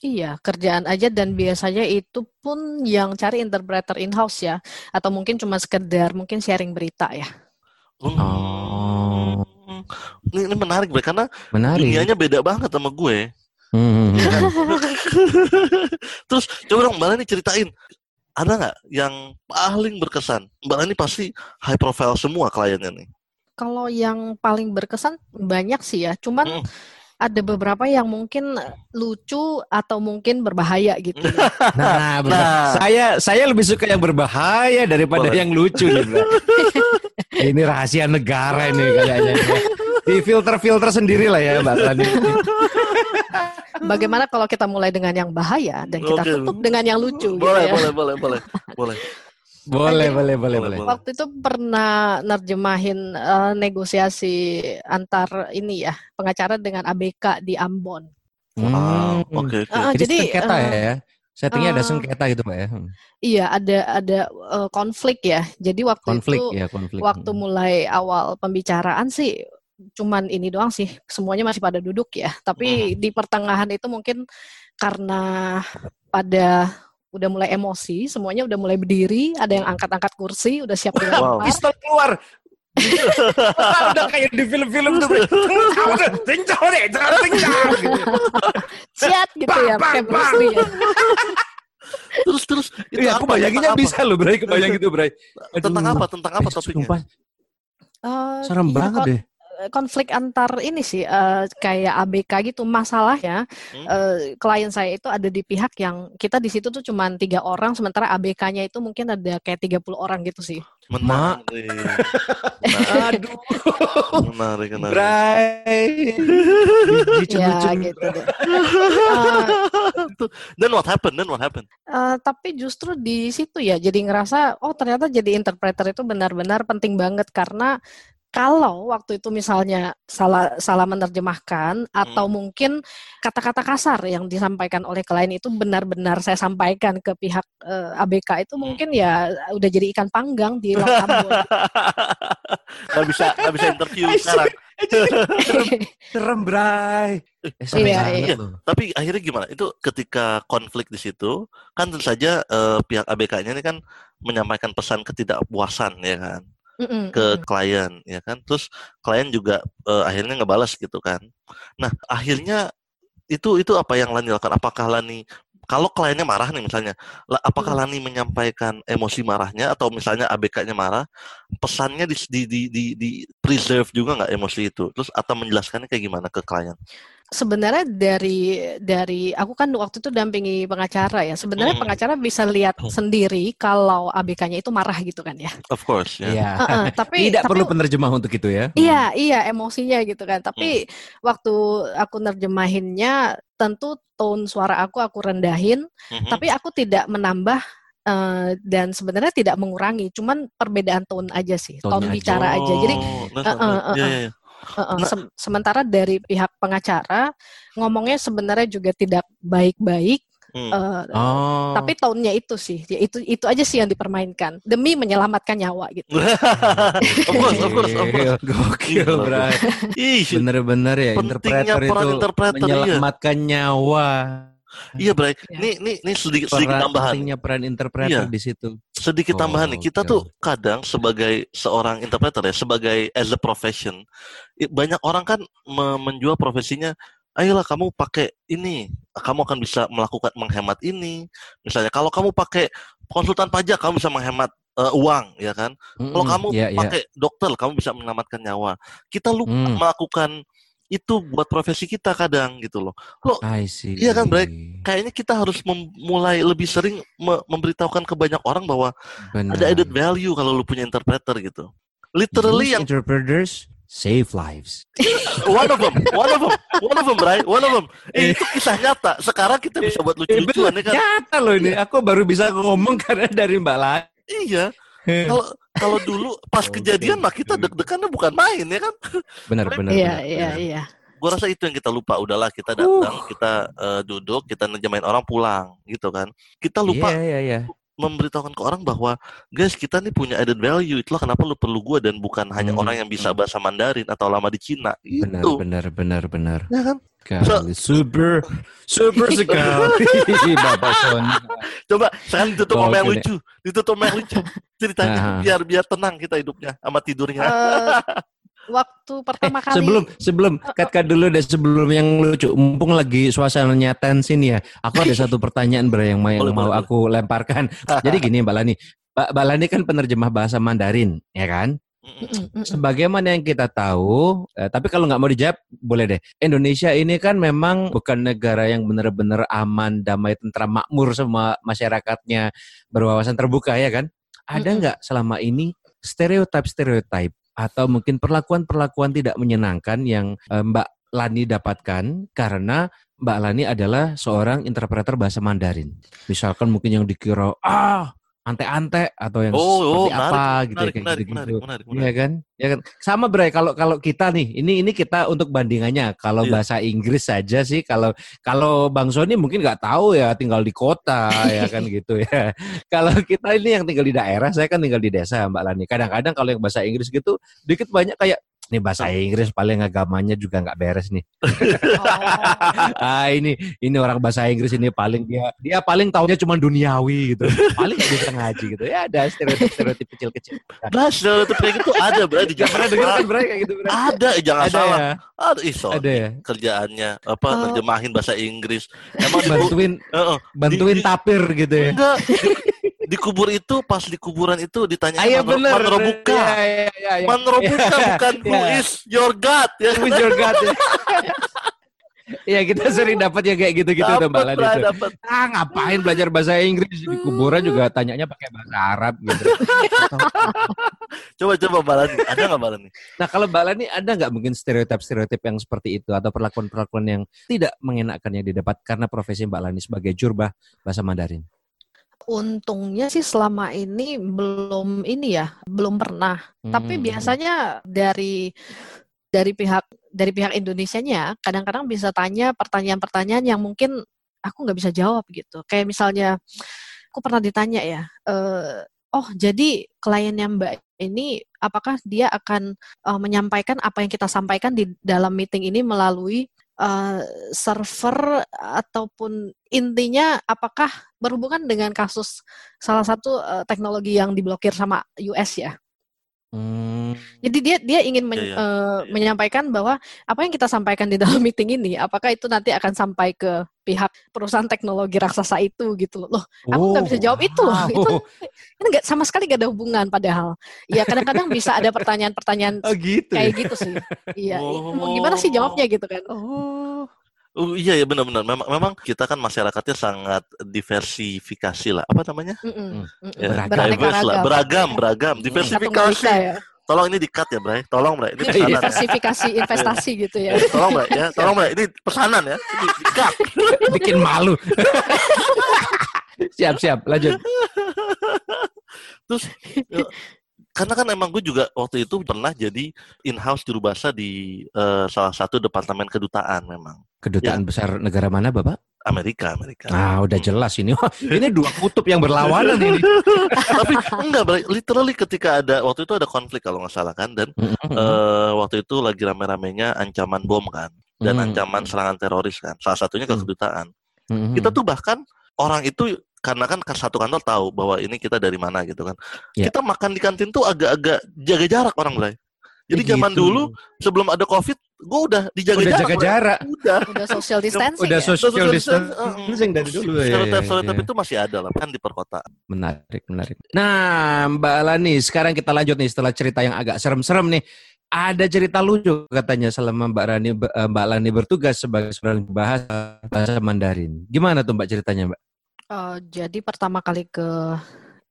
Speaker 3: Iya, kerjaan aja dan biasanya itu pun yang cari interpreter in-house ya, atau mungkin cuma sekedar mungkin sharing berita ya.
Speaker 2: Oh.
Speaker 1: Ini, ini menarik, Bray, karena
Speaker 2: Menarik.
Speaker 1: dunianya beda banget sama gue.
Speaker 2: Hmm.
Speaker 1: Iya kan? Terus coba dong Mbak Lani ceritain, ada nggak yang paling berkesan? Mbak Lani pasti high profile semua kliennya nih.
Speaker 3: Kalau yang paling berkesan banyak sih ya, cuman
Speaker 1: Mm.
Speaker 3: ada beberapa yang mungkin lucu atau mungkin berbahaya gitu. ya.
Speaker 2: Nah, benar.
Speaker 1: Nah.
Speaker 2: Saya saya lebih suka yang berbahaya daripada
Speaker 1: Boleh.
Speaker 2: yang lucu nih, ini rahasia negara ini kayaknya. Di filter-filter sendiri lah ya, Mbak Rani.
Speaker 3: Bagaimana kalau kita mulai dengan yang bahaya dan kita
Speaker 1: Oke.
Speaker 3: tutup dengan yang lucu gitu
Speaker 1: Boleh,
Speaker 3: ya.
Speaker 1: boleh, boleh, boleh, boleh.
Speaker 2: Boleh,
Speaker 3: Jadi-
Speaker 2: boleh, boleh,
Speaker 1: Boleh.
Speaker 3: Waktu itu pernah nerjemahin eh, negosiasi antar ini ya pengacara dengan ABK di Ambon.
Speaker 2: Hmm.
Speaker 1: oke, oke.
Speaker 3: Ah,
Speaker 2: Jadi,
Speaker 3: jadi,
Speaker 2: sengketa
Speaker 3: eh,
Speaker 2: ya. Settingnya ada
Speaker 3: eh,
Speaker 2: sengketa gitu, Mbak ya. Hmm.
Speaker 3: Iya ada ada eh, konflik ya. Jadi waktu
Speaker 2: Konflik
Speaker 3: itu
Speaker 2: ya, konflik.
Speaker 3: waktu mulai awal pembicaraan sih cuman ini doang sih semuanya masih pada duduk ya tapi di pertengahan itu mungkin karena pada udah mulai emosi semuanya udah mulai berdiri ada yang angkat-angkat kursi udah siap dilempar
Speaker 2: Pistol keluar. udah kayak di film-film tuh. Tinggal deh, jangan tinggal. Gitu.
Speaker 3: siap gitu ya pakai ya.
Speaker 1: Terus, terus itu
Speaker 2: Iya, aku bayanginnya bisa loh, Bray. Kebayang gitu, Bray.
Speaker 1: Tentang apa? Tentang apa topiknya?
Speaker 3: Eh,
Speaker 2: serem
Speaker 3: iya,
Speaker 2: banget deh.
Speaker 3: Konflik antar ini sih eh, kayak ABK gitu masalahnya
Speaker 1: Hmm?
Speaker 3: eh, klien saya itu ada di pihak yang kita di situ tuh cuma tiga orang sementara ABK-nya itu mungkin ada kayak 30 orang gitu sih
Speaker 1: Menarik. Menarik,
Speaker 2: Aduh,
Speaker 1: menarik, menarik.
Speaker 2: Bray.
Speaker 3: Ya gitu deh. Eh,
Speaker 1: Then what happened? Then what happened?
Speaker 3: eh, tapi justru di situ ya jadi ngerasa oh ternyata jadi interpreter itu benar-benar penting banget karena kalau waktu itu misalnya salah salah menerjemahkan atau mungkin kata-kata kasar yang disampaikan oleh klien itu benar-benar saya sampaikan ke pihak eh, ABK itu mungkin ya udah jadi ikan panggang di Ambon.
Speaker 1: Gak bisa, gak bisa interview sekarang.
Speaker 2: Serem, Bray. Eh, serem
Speaker 3: Iya,
Speaker 1: iya. Tapi akhirnya gimana? Itu ketika konflik di situ, kan tentu saja eh, pihak ABK-nya ini kan menyampaikan pesan ketidakpuasan, ya kan?
Speaker 3: Mm-mm,
Speaker 1: ke klien ya kan? Terus klien juga eh, akhirnya ngebalas gitu kan. Nah akhirnya itu itu apa yang Lani lakukan? Apakah Lani kalau kliennya marah nih misalnya apakah. Lani menyampaikan emosi marahnya atau misalnya ABK-nya marah pesannya di di di di, di preserve juga nggak emosi itu? Terus atau menjelaskannya kayak gimana ke klien
Speaker 3: Sebenarnya dari dari aku kan waktu itu dampingi pengacara ya. Sebenarnya
Speaker 1: Hmm.
Speaker 3: pengacara bisa lihat
Speaker 1: Hmm.
Speaker 3: sendiri kalau ABK-nya itu marah gitu kan ya.
Speaker 1: of course ya
Speaker 2: Iya.
Speaker 3: Heeh, tapi
Speaker 2: Tidak
Speaker 3: tapi
Speaker 2: perlu penerjemah untuk itu ya.
Speaker 3: Iya, iya emosinya gitu kan. Tapi waktu aku nerjemahinnya tentu tone suara aku aku rendahin,
Speaker 1: Mhm.
Speaker 3: tapi aku tidak menambah eh, dan sebenarnya tidak mengurangi, cuman perbedaan tone aja sih,
Speaker 2: Tone
Speaker 3: tone
Speaker 2: aja.
Speaker 3: bicara aja. Jadi
Speaker 1: Oh, nah,
Speaker 3: eh,
Speaker 1: nah,
Speaker 3: eh,
Speaker 1: iya,
Speaker 3: eh,
Speaker 1: iya, iya. Nah.
Speaker 3: sem- sementara dari pihak pengacara ngomongnya sebenarnya juga tidak baik-baik,
Speaker 1: Hmm.
Speaker 3: eh,
Speaker 2: Oh.
Speaker 3: tapi tone-nya itu sih, ya itu itu aja sih yang dipermainkan demi menyelamatkan nyawa gitu.
Speaker 1: of course, of course, of course.
Speaker 2: Gokil.
Speaker 1: Ih,
Speaker 2: Bener-bener ya, interpreter
Speaker 1: peran
Speaker 2: itu
Speaker 1: interpreter, iya.
Speaker 2: menyelamatkan nyawa.
Speaker 1: Iya, Bray.
Speaker 3: Ya.
Speaker 1: Ini, ini, ini sedikit, sedikit
Speaker 2: Peran
Speaker 1: tambahan.
Speaker 2: pentingnya peran interpreter
Speaker 1: Iya.
Speaker 2: di situ.
Speaker 1: sedikit
Speaker 2: Oh,
Speaker 1: tambahan nih kita tuh kadang sebagai seorang interpreter ya sebagai as a profession banyak orang kan me- menjual profesinya ayolah kamu pakai ini kamu akan bisa melakukan menghemat ini misalnya kalau kamu pakai konsultan pajak kamu bisa menghemat eh, uang ya kan kalau
Speaker 2: Mm-mm,
Speaker 1: kamu
Speaker 2: iya, iya.
Speaker 1: pakai dokter kamu bisa menyelamatkan nyawa kita lupa
Speaker 2: Hmm.
Speaker 1: melakukan itu buat profesi kita kadang gitu loh
Speaker 2: see.
Speaker 1: Iya kan, Bray? kayaknya kita harus mem- mulai lebih sering me- memberitahukan ke banyak orang bahwa
Speaker 2: Benar.
Speaker 1: ada added value kalau lu punya interpreter gitu. Literally
Speaker 2: Use
Speaker 1: yang
Speaker 2: interpreters save lives.
Speaker 1: one of them, one of them, one of them, right? One of them. Eh, itu kisah nyata. Sekarang kita bisa buat
Speaker 2: Eh,
Speaker 1: lucu-lucuan ya kan?
Speaker 2: Nyata loh ini. Aku baru bisa ngomong karena dari Mbak Lai.
Speaker 1: Iya. Kalau kalau dulu pas
Speaker 2: Oke.
Speaker 1: kejadian mah kita deg-degannya bukan main ya kan?
Speaker 2: Benar, benar.
Speaker 3: Iya, iya, iya.
Speaker 1: Gua rasa itu yang kita lupa. Udahlah kita datang, kita eh, duduk, kita ngejamain orang pulang gitu kan. Kita lupa
Speaker 2: Iya, iya, iya.
Speaker 1: Memberitahukan ke orang bahwa guys kita nih punya added value itulah kenapa lu perlu gua dan bukan hanya
Speaker 2: Hmm,
Speaker 1: orang yang bisa bahasa Mandarin atau lama di Cina
Speaker 2: Benar,
Speaker 1: itu
Speaker 2: benar, benar, benar.
Speaker 1: ya kan
Speaker 2: Sekali. Super, super sekali, Bapak Sony.
Speaker 1: coba sekarang ditutup sama yang
Speaker 2: deh.
Speaker 1: lucu ditutup sama yang lucu ceritanya
Speaker 2: Nah.
Speaker 1: biar biar tenang kita hidupnya sama tidurnya
Speaker 3: Eh, waktu pertama kali
Speaker 2: Sebelum, sebelum, kat dulu deh sebelum yang lucu. Mumpung lagi suasananya tensin ya. Aku ada satu pertanyaan Bro yang mau, yang
Speaker 1: Boleh,
Speaker 2: mau
Speaker 1: boleh,
Speaker 2: aku lemparkan. Jadi gini Mbak Lani. Mbak, Lani kan penerjemah bahasa Mandarin, ya kan? Sebagaimana yang kita tahu, eh, tapi kalau nggak mau dijawab, boleh deh. Indonesia ini kan memang bukan negara yang benar-benar aman, damai, tentram, makmur semua masyarakatnya berwawasan terbuka ya kan? Ada nggak selama ini stereotip-stereotip atau mungkin perlakuan-perlakuan tidak menyenangkan yang eh, Mbak Lani dapatkan karena Mbak Lani adalah seorang interpreter bahasa Mandarin. Misalkan mungkin yang dikira ah ante-ante atau yang
Speaker 1: oh oh
Speaker 2: seperti
Speaker 1: menarik
Speaker 2: apa
Speaker 1: menarik
Speaker 2: gitu ya, kayak
Speaker 1: menarik,
Speaker 2: gitu-gitu.
Speaker 1: menarik menarik
Speaker 2: Iya
Speaker 1: menarik
Speaker 2: kan? Ya kan? Sama Bray kalau kalau kita nih, ini ini kita untuk bandingannya. Kalau
Speaker 1: Iya.
Speaker 2: bahasa Inggris saja sih kalau kalau Bang Sony mungkin nggak tahu ya tinggal di kota ya kan gitu ya. Kalau kita ini yang tinggal di daerah, saya kan tinggal di desa Mbak Lani. Kadang-kadang kalau yang bahasa Inggris gitu dikit banyak kayak nih bahasa Inggris paling agamanya juga nggak beres nih.
Speaker 3: Oh.
Speaker 2: Ah ini ini orang bahasa Inggris ini paling dia dia paling taunya cuma duniawi gitu. Paling nggak bisa ngaji gitu. Ya ada stereotip-stereotip kecil-kecil.
Speaker 1: nah stereotip kayak gitu ada berarti
Speaker 2: Gak pernah dengar kan Bray kayak gitu Bray?
Speaker 1: ada eh, jangan
Speaker 2: Ada
Speaker 1: salah
Speaker 2: ya.
Speaker 1: ada sorry.
Speaker 2: Ada ya.
Speaker 1: kerjaannya apa
Speaker 3: Oh.
Speaker 1: nerjemahin bahasa Inggris emang
Speaker 2: bantuin
Speaker 1: Heeh.
Speaker 2: bantuin
Speaker 1: Di- di-
Speaker 2: tapir gitu ya.
Speaker 1: enggak di, di kubur itu pas di kuburan itu ditanya
Speaker 2: Ah, iya bener.
Speaker 1: Manrobuka
Speaker 2: Iya, iya, iya, iya.
Speaker 1: Manrobuka
Speaker 2: Iya,
Speaker 1: bukan who
Speaker 2: iya.
Speaker 1: is your God ya
Speaker 2: With your God, ya. Iya kita sering dapat ya kayak gitu-gitu tuh Lani
Speaker 1: Bray,
Speaker 2: tuh.
Speaker 1: dapet.
Speaker 2: Ah ngapain belajar bahasa Inggris di kuburan juga tanyanya pakai bahasa Arab gitu.
Speaker 1: coba coba Balani ada nggak Balani
Speaker 2: Nah kalau Mbak Lani ada nggak mungkin stereotip-stereotip yang seperti itu atau perlakuan-perlakuan yang tidak mengenakan yang didapat karena profesi Mbak Lani sebagai jurba bahasa Mandarin?
Speaker 3: Untungnya sih selama ini belum ini ya, belum pernah. Tapi
Speaker 2: Hmm.
Speaker 3: biasanya dari dari pihak dari pihak Indonesianya kadang-kadang bisa tanya pertanyaan-pertanyaan yang mungkin aku nggak bisa jawab gitu. Kayak misalnya aku pernah ditanya ya, eh, oh jadi kliennya Mbak ini apakah dia akan eh, menyampaikan apa yang kita sampaikan di dalam meeting ini melalui eh, server ataupun intinya apakah berhubungan dengan kasus salah satu eh, teknologi yang diblokir sama US ya?
Speaker 2: Hmm.
Speaker 3: Jadi dia dia ingin men-
Speaker 1: Iya, iya.
Speaker 3: eh, menyampaikan bahwa apa yang kita sampaikan di dalam meeting ini, apakah itu nanti akan sampai ke pihak perusahaan teknologi raksasa itu gitu loh. Loh, aku nggak bisa jawab itu loh. Itu
Speaker 2: wow.
Speaker 3: ini nggak sama sekali nggak ada hubungan padahal. Ya kadang-kadang bisa ada pertanyaan-pertanyaan
Speaker 2: Oh gitu. ya?
Speaker 3: kayak gitu sih. Iya.
Speaker 1: Oh.
Speaker 3: Gimana sih jawabnya gitu kan?
Speaker 2: Oh.
Speaker 1: Oh, iya ya benar-benar. Memang, memang kita kan masyarakatnya sangat diversifikasi lah. Apa namanya?
Speaker 3: Mm-mm,
Speaker 2: Hmm.
Speaker 3: mm-mm.
Speaker 1: Ya,
Speaker 2: Beragam.
Speaker 1: Diverse lah,
Speaker 3: ragam.
Speaker 1: beragam, beragam.
Speaker 3: Satu
Speaker 1: Diversifikasi.
Speaker 3: Ya.
Speaker 1: Tolong ini di-cut ya, Bray. Tolong, Bray. Ini
Speaker 2: Iya.
Speaker 1: pesanan. ya.
Speaker 3: Diversifikasi investasi gitu ya.
Speaker 1: Eh, Tolong, Bray. Ya, tolong, Bray. Ini pesanan ya. Ini di-cut.
Speaker 2: Bikin malu. siap siap lanjut.
Speaker 1: Terus ya, karena kan emang gue juga waktu itu pernah jadi in-house juru bahasa di eh, salah satu departemen kedutaan memang
Speaker 2: Kedutaan besar negara mana bapak?
Speaker 1: Amerika Amerika.
Speaker 2: Ah udah
Speaker 1: Hmm.
Speaker 2: jelas ini. Ini dua kutub yang berlawanan ini.
Speaker 1: Tapi enggak, literally ketika ada waktu itu ada konflik kalau nggak salah kan dan eh, waktu itu lagi rame-ramenya ancaman bom kan dan ancaman serangan teroris kan. Salah satunya ke kedutaan. Kita tuh bahkan orang itu karena kan satu kantor tahu bahwa ini kita dari mana gitu kan.
Speaker 2: Ya.
Speaker 1: Kita makan di kantin tuh agak-agak jaga jarak orang Bray. Jadi
Speaker 2: Ya
Speaker 1: zaman
Speaker 2: gitu.
Speaker 1: dulu sebelum ada covid, gue udah dijaga
Speaker 2: udah
Speaker 1: jarak.
Speaker 2: jaga
Speaker 1: Bray.
Speaker 2: jarak.
Speaker 1: Udah.
Speaker 3: Udah social distancing
Speaker 2: Udah
Speaker 3: ya.
Speaker 2: social
Speaker 1: Social
Speaker 2: distancing dari dulu ya.
Speaker 1: Stereotip
Speaker 2: ya,
Speaker 1: stereotip
Speaker 2: ya.
Speaker 1: itu masih ada lah kan di perkotaan.
Speaker 2: Menarik, menarik. Nah, Mbak Alani, sekarang kita lanjut nih setelah cerita yang agak serem-serem nih. Ada cerita lucu katanya selama Mbak Rani eh, Mbak Lani bertugas sebagai seorang bahasa bahasa Mandarin. Gimana tuh Mbak ceritanya, Mbak?
Speaker 3: Eh, jadi pertama kali ke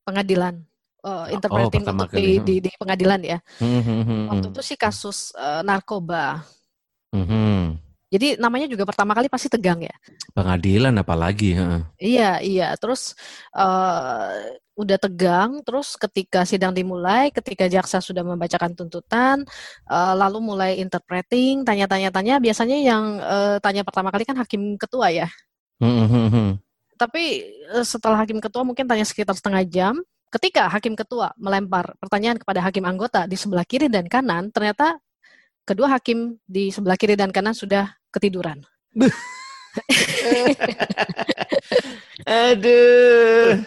Speaker 3: pengadilan, eh, interpreting
Speaker 2: pertama
Speaker 3: untuk di, di, di pengadilan ya.
Speaker 2: Hmm, hmm, hmm,
Speaker 3: Waktu
Speaker 2: hmm.
Speaker 3: itu sih kasus eh, narkoba.
Speaker 2: Hmm, hmm.
Speaker 3: Jadi namanya juga pertama kali pasti tegang ya.
Speaker 2: Pengadilan apalagi, heeh.
Speaker 3: Iya, iya. Terus eh udah tegang, terus ketika sidang dimulai, ketika jaksa sudah membacakan tuntutan, eh, lalu mulai interpreting, tanya-tanya-tanya, biasanya yang eh, tanya pertama kali kan hakim ketua ya.
Speaker 2: Hmm, hmm, hmm.
Speaker 3: Tapi eh, setelah hakim ketua mungkin tanya sekitar setengah jam, ketika hakim ketua melempar pertanyaan kepada hakim anggota di sebelah kiri dan kanan, ternyata kedua hakim di sebelah kiri dan kanan sudah ketiduran.
Speaker 2: Aduh.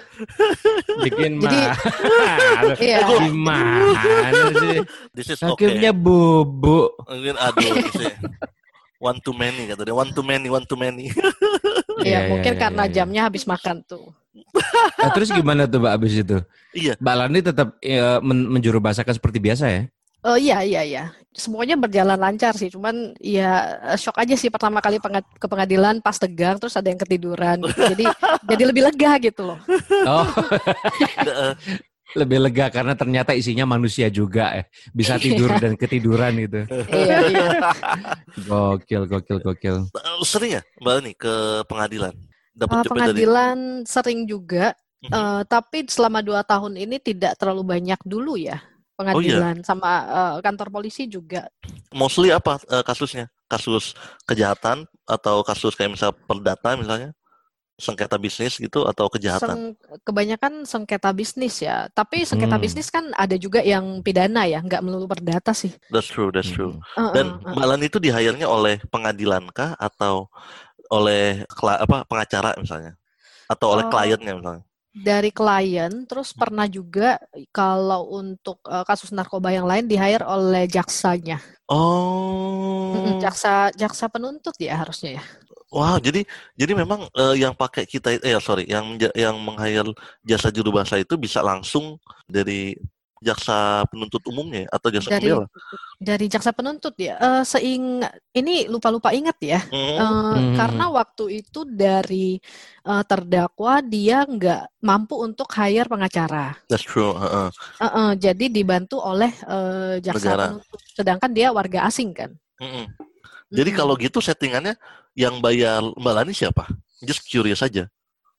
Speaker 2: Bikin
Speaker 3: Jadi. Iya.
Speaker 2: Gimana sih?
Speaker 1: This is okay.
Speaker 2: Hakimnya bubuk.
Speaker 1: Mungkin aduh one too many kata dia. One too many, one too many.
Speaker 3: Ya,
Speaker 2: Iya,
Speaker 3: mungkin
Speaker 2: iya,
Speaker 3: karena
Speaker 2: iya, iya.
Speaker 3: jamnya habis makan tuh.
Speaker 2: Nah, terus gimana tuh Mbak abis itu?
Speaker 1: Iya.
Speaker 2: Mbak Lani tetap ya, men menjuru bahasakan seperti biasa ya?
Speaker 3: Oh iya iya iya. Semuanya berjalan lancar sih, cuman ya eh, shock aja sih pertama kali penga- ke pengadilan pas tegang terus ada yang ketiduran. gitu. Jadi jadi lebih lega gitu loh.
Speaker 2: Oh,
Speaker 1: Eh,
Speaker 2: lebih lega karena ternyata isinya manusia juga ya. Bisa tidur dan ketiduran gitu.
Speaker 3: iya iya.
Speaker 2: Gokil, gokil, gokil.
Speaker 1: Sering ya Mbak Ani ke pengadilan? Dapat
Speaker 3: Eh,
Speaker 1: job dari
Speaker 3: pengadilan sering juga, eh, tapi selama dua tahun ini tidak terlalu banyak dulu ya
Speaker 1: Oh, iya.
Speaker 3: pengadilan sama eh, kantor polisi juga.
Speaker 1: mostly apa eh, kasusnya? Kasus kejahatan atau kasus kayak misal perdata misalnya? Sengketa bisnis gitu atau kejahatan?
Speaker 3: Seng- kebanyakan sengketa bisnis ya, tapi sengketa
Speaker 2: Hmm.
Speaker 3: bisnis kan ada juga yang pidana ya, nggak melulu perdata sih.
Speaker 1: That's true, that's true.
Speaker 3: Eh,
Speaker 1: Dan
Speaker 3: eh.
Speaker 1: Mbak Lani itu di hire-nya oleh pengadilan kah atau oleh apa pengacara misalnya? Atau oleh
Speaker 3: Oh.
Speaker 1: kliennya misalnya?
Speaker 3: Dari klien, terus pernah juga kalau untuk eh, kasus narkoba yang lain di hire oleh jaksanya,
Speaker 1: Oh.
Speaker 3: Jaksa jaksa penuntut ya harusnya ya.
Speaker 1: Wow, jadi jadi memang eh, yang pakai kita eh sorry, yang yang meng-hire jasa juru bahasa itu bisa langsung dari jaksa penuntut umumnya ya? atau jasa
Speaker 3: Dari
Speaker 1: pembela?
Speaker 3: dari jaksa penuntut ya. Eh, seing ini lupa-lupa ingat ya.
Speaker 1: Hmm.
Speaker 3: Eh,
Speaker 2: Hmm.
Speaker 3: Karena waktu itu dari eh, terdakwa dia nggak mampu untuk hire pengacara.
Speaker 1: That's true. heeh.
Speaker 3: Eh, eh, jadi dibantu oleh eh, jaksa
Speaker 1: Negara.
Speaker 3: penuntut. Sedangkan dia warga asing kan.
Speaker 1: Mm-mm. Jadi
Speaker 3: Mm-mm.
Speaker 1: kalau gitu settingannya yang bayar Mbak Lani siapa? Just curious aja.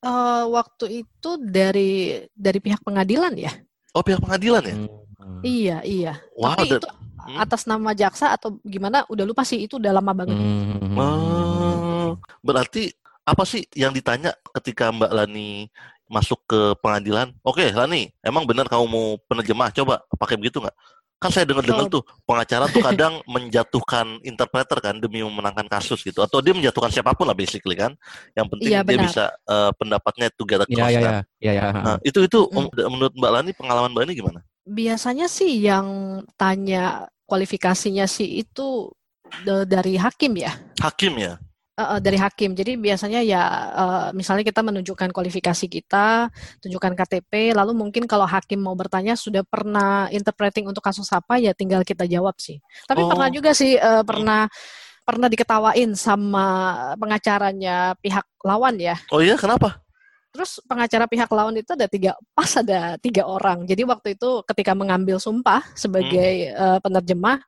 Speaker 3: Eh, waktu itu dari dari pihak pengadilan ya.
Speaker 1: Oh pihak pengadilan ya?
Speaker 2: Hmm.
Speaker 3: Iya, iya.
Speaker 1: Wow,
Speaker 3: Tapi
Speaker 1: dan-
Speaker 3: itu
Speaker 1: Hmm.
Speaker 3: atas nama jaksa atau gimana udah lupa sih itu udah lama banget.
Speaker 2: Hmm.
Speaker 1: Oh, berarti apa sih yang ditanya ketika Mbak Lani masuk ke pengadilan? Oke, Lani, emang benar kamu mau penerjemah? Coba pakai begitu nggak? Kan saya dengar-dengar tuh pengacara tuh kadang menjatuhkan interpreter kan demi memenangkan kasus gitu, atau dia menjatuhkan siapa pun lah basically kan. Yang penting
Speaker 3: Iya,
Speaker 1: dia bisa eh, pendapatnya together
Speaker 2: Ya,
Speaker 1: cross
Speaker 2: ya,
Speaker 1: kan.
Speaker 2: ya, ya, ya.
Speaker 1: Nah, itu itu
Speaker 3: Hmm.
Speaker 1: om- menurut Mbak Lani pengalaman Mbak Lani gimana?
Speaker 3: biasanya sih yang tanya kualifikasinya sih itu de- dari hakim ya.
Speaker 1: Hakim ya.
Speaker 3: Uh, dari hakim. Jadi biasanya ya uh, misalnya kita menunjukkan kualifikasi kita, tunjukkan KTP, lalu mungkin kalau hakim mau bertanya sudah pernah interpreting untuk kasus apa ya tinggal kita jawab sih. Tapi
Speaker 1: Oh.
Speaker 3: pernah juga sih uh, pernah pernah diketawain sama pengacaranya pihak lawan ya.
Speaker 1: Oh iya, kenapa?
Speaker 3: Terus pengacara pihak lawan itu ada tiga, pas ada tiga orang. Jadi waktu itu ketika mengambil sumpah sebagai uh, penerjemah,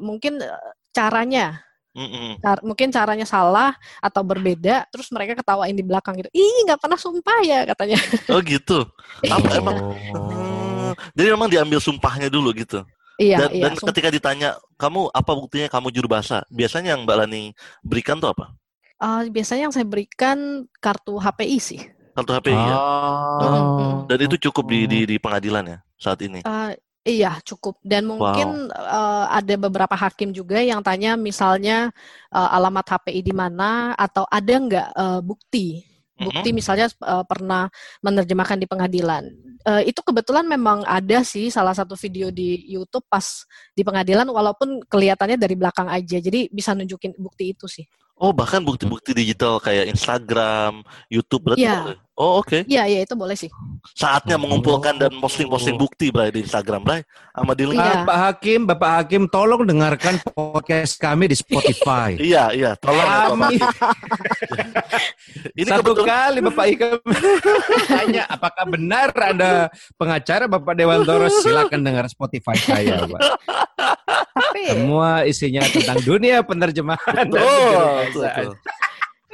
Speaker 3: mungkin caranya
Speaker 1: Mm-mm.
Speaker 3: Car- mungkin caranya salah atau berbeda, terus mereka ketawain di belakang gitu. Ih, nggak pernah sumpah ya katanya.
Speaker 1: Oh gitu. Apa emang?
Speaker 2: Oh.
Speaker 1: Hmm, jadi memang diambil sumpahnya dulu gitu.
Speaker 3: Iya,
Speaker 1: Dan,
Speaker 3: iya.
Speaker 1: dan
Speaker 3: sumpah.
Speaker 1: ketika ditanya kamu apa buktinya kamu juru bahasa, biasanya yang Mbak Lani berikan tuh apa?
Speaker 3: Eh, biasanya yang saya berikan kartu HPI sih.
Speaker 1: Kartu HPI ya.
Speaker 2: Oh.
Speaker 1: Dan itu cukup di, di di pengadilan ya saat ini.
Speaker 3: Eh, iya, cukup. Dan mungkin eh, ada beberapa hakim juga yang tanya misalnya eh, alamat HPI di mana atau ada nggak eh, bukti bukti misalnya uh, pernah menerjemahkan di pengadilan. Uh, itu kebetulan memang ada sih salah satu video di YouTube pas di pengadilan walaupun kelihatannya dari belakang aja. Jadi bisa nunjukin bukti itu sih.
Speaker 1: Oh bahkan bukti-bukti digital kayak Instagram, YouTube berarti
Speaker 3: Iya.
Speaker 1: boleh? Oh oke.
Speaker 3: Iya, iya itu boleh sih.
Speaker 1: Saatnya
Speaker 2: Oh.
Speaker 1: mengumpulkan dan posting-posting bukti Bray di Instagram Bray. Sama di link.
Speaker 3: Iya.
Speaker 2: Pak Hakim, Bapak Hakim, tolong dengarkan podcast kami di Spotify.
Speaker 1: Iya iya. Tolong ya.
Speaker 2: Kami
Speaker 1: Ini
Speaker 2: satu
Speaker 1: kebetulan
Speaker 2: kali Bapak Hakim tanya apakah benar ada pengacara Bapak Dewantoro silakan dengar Spotify saya, Pak.
Speaker 3: Tapi
Speaker 2: Semua isinya tentang dunia penerjemahan
Speaker 1: Betul, betul, betul.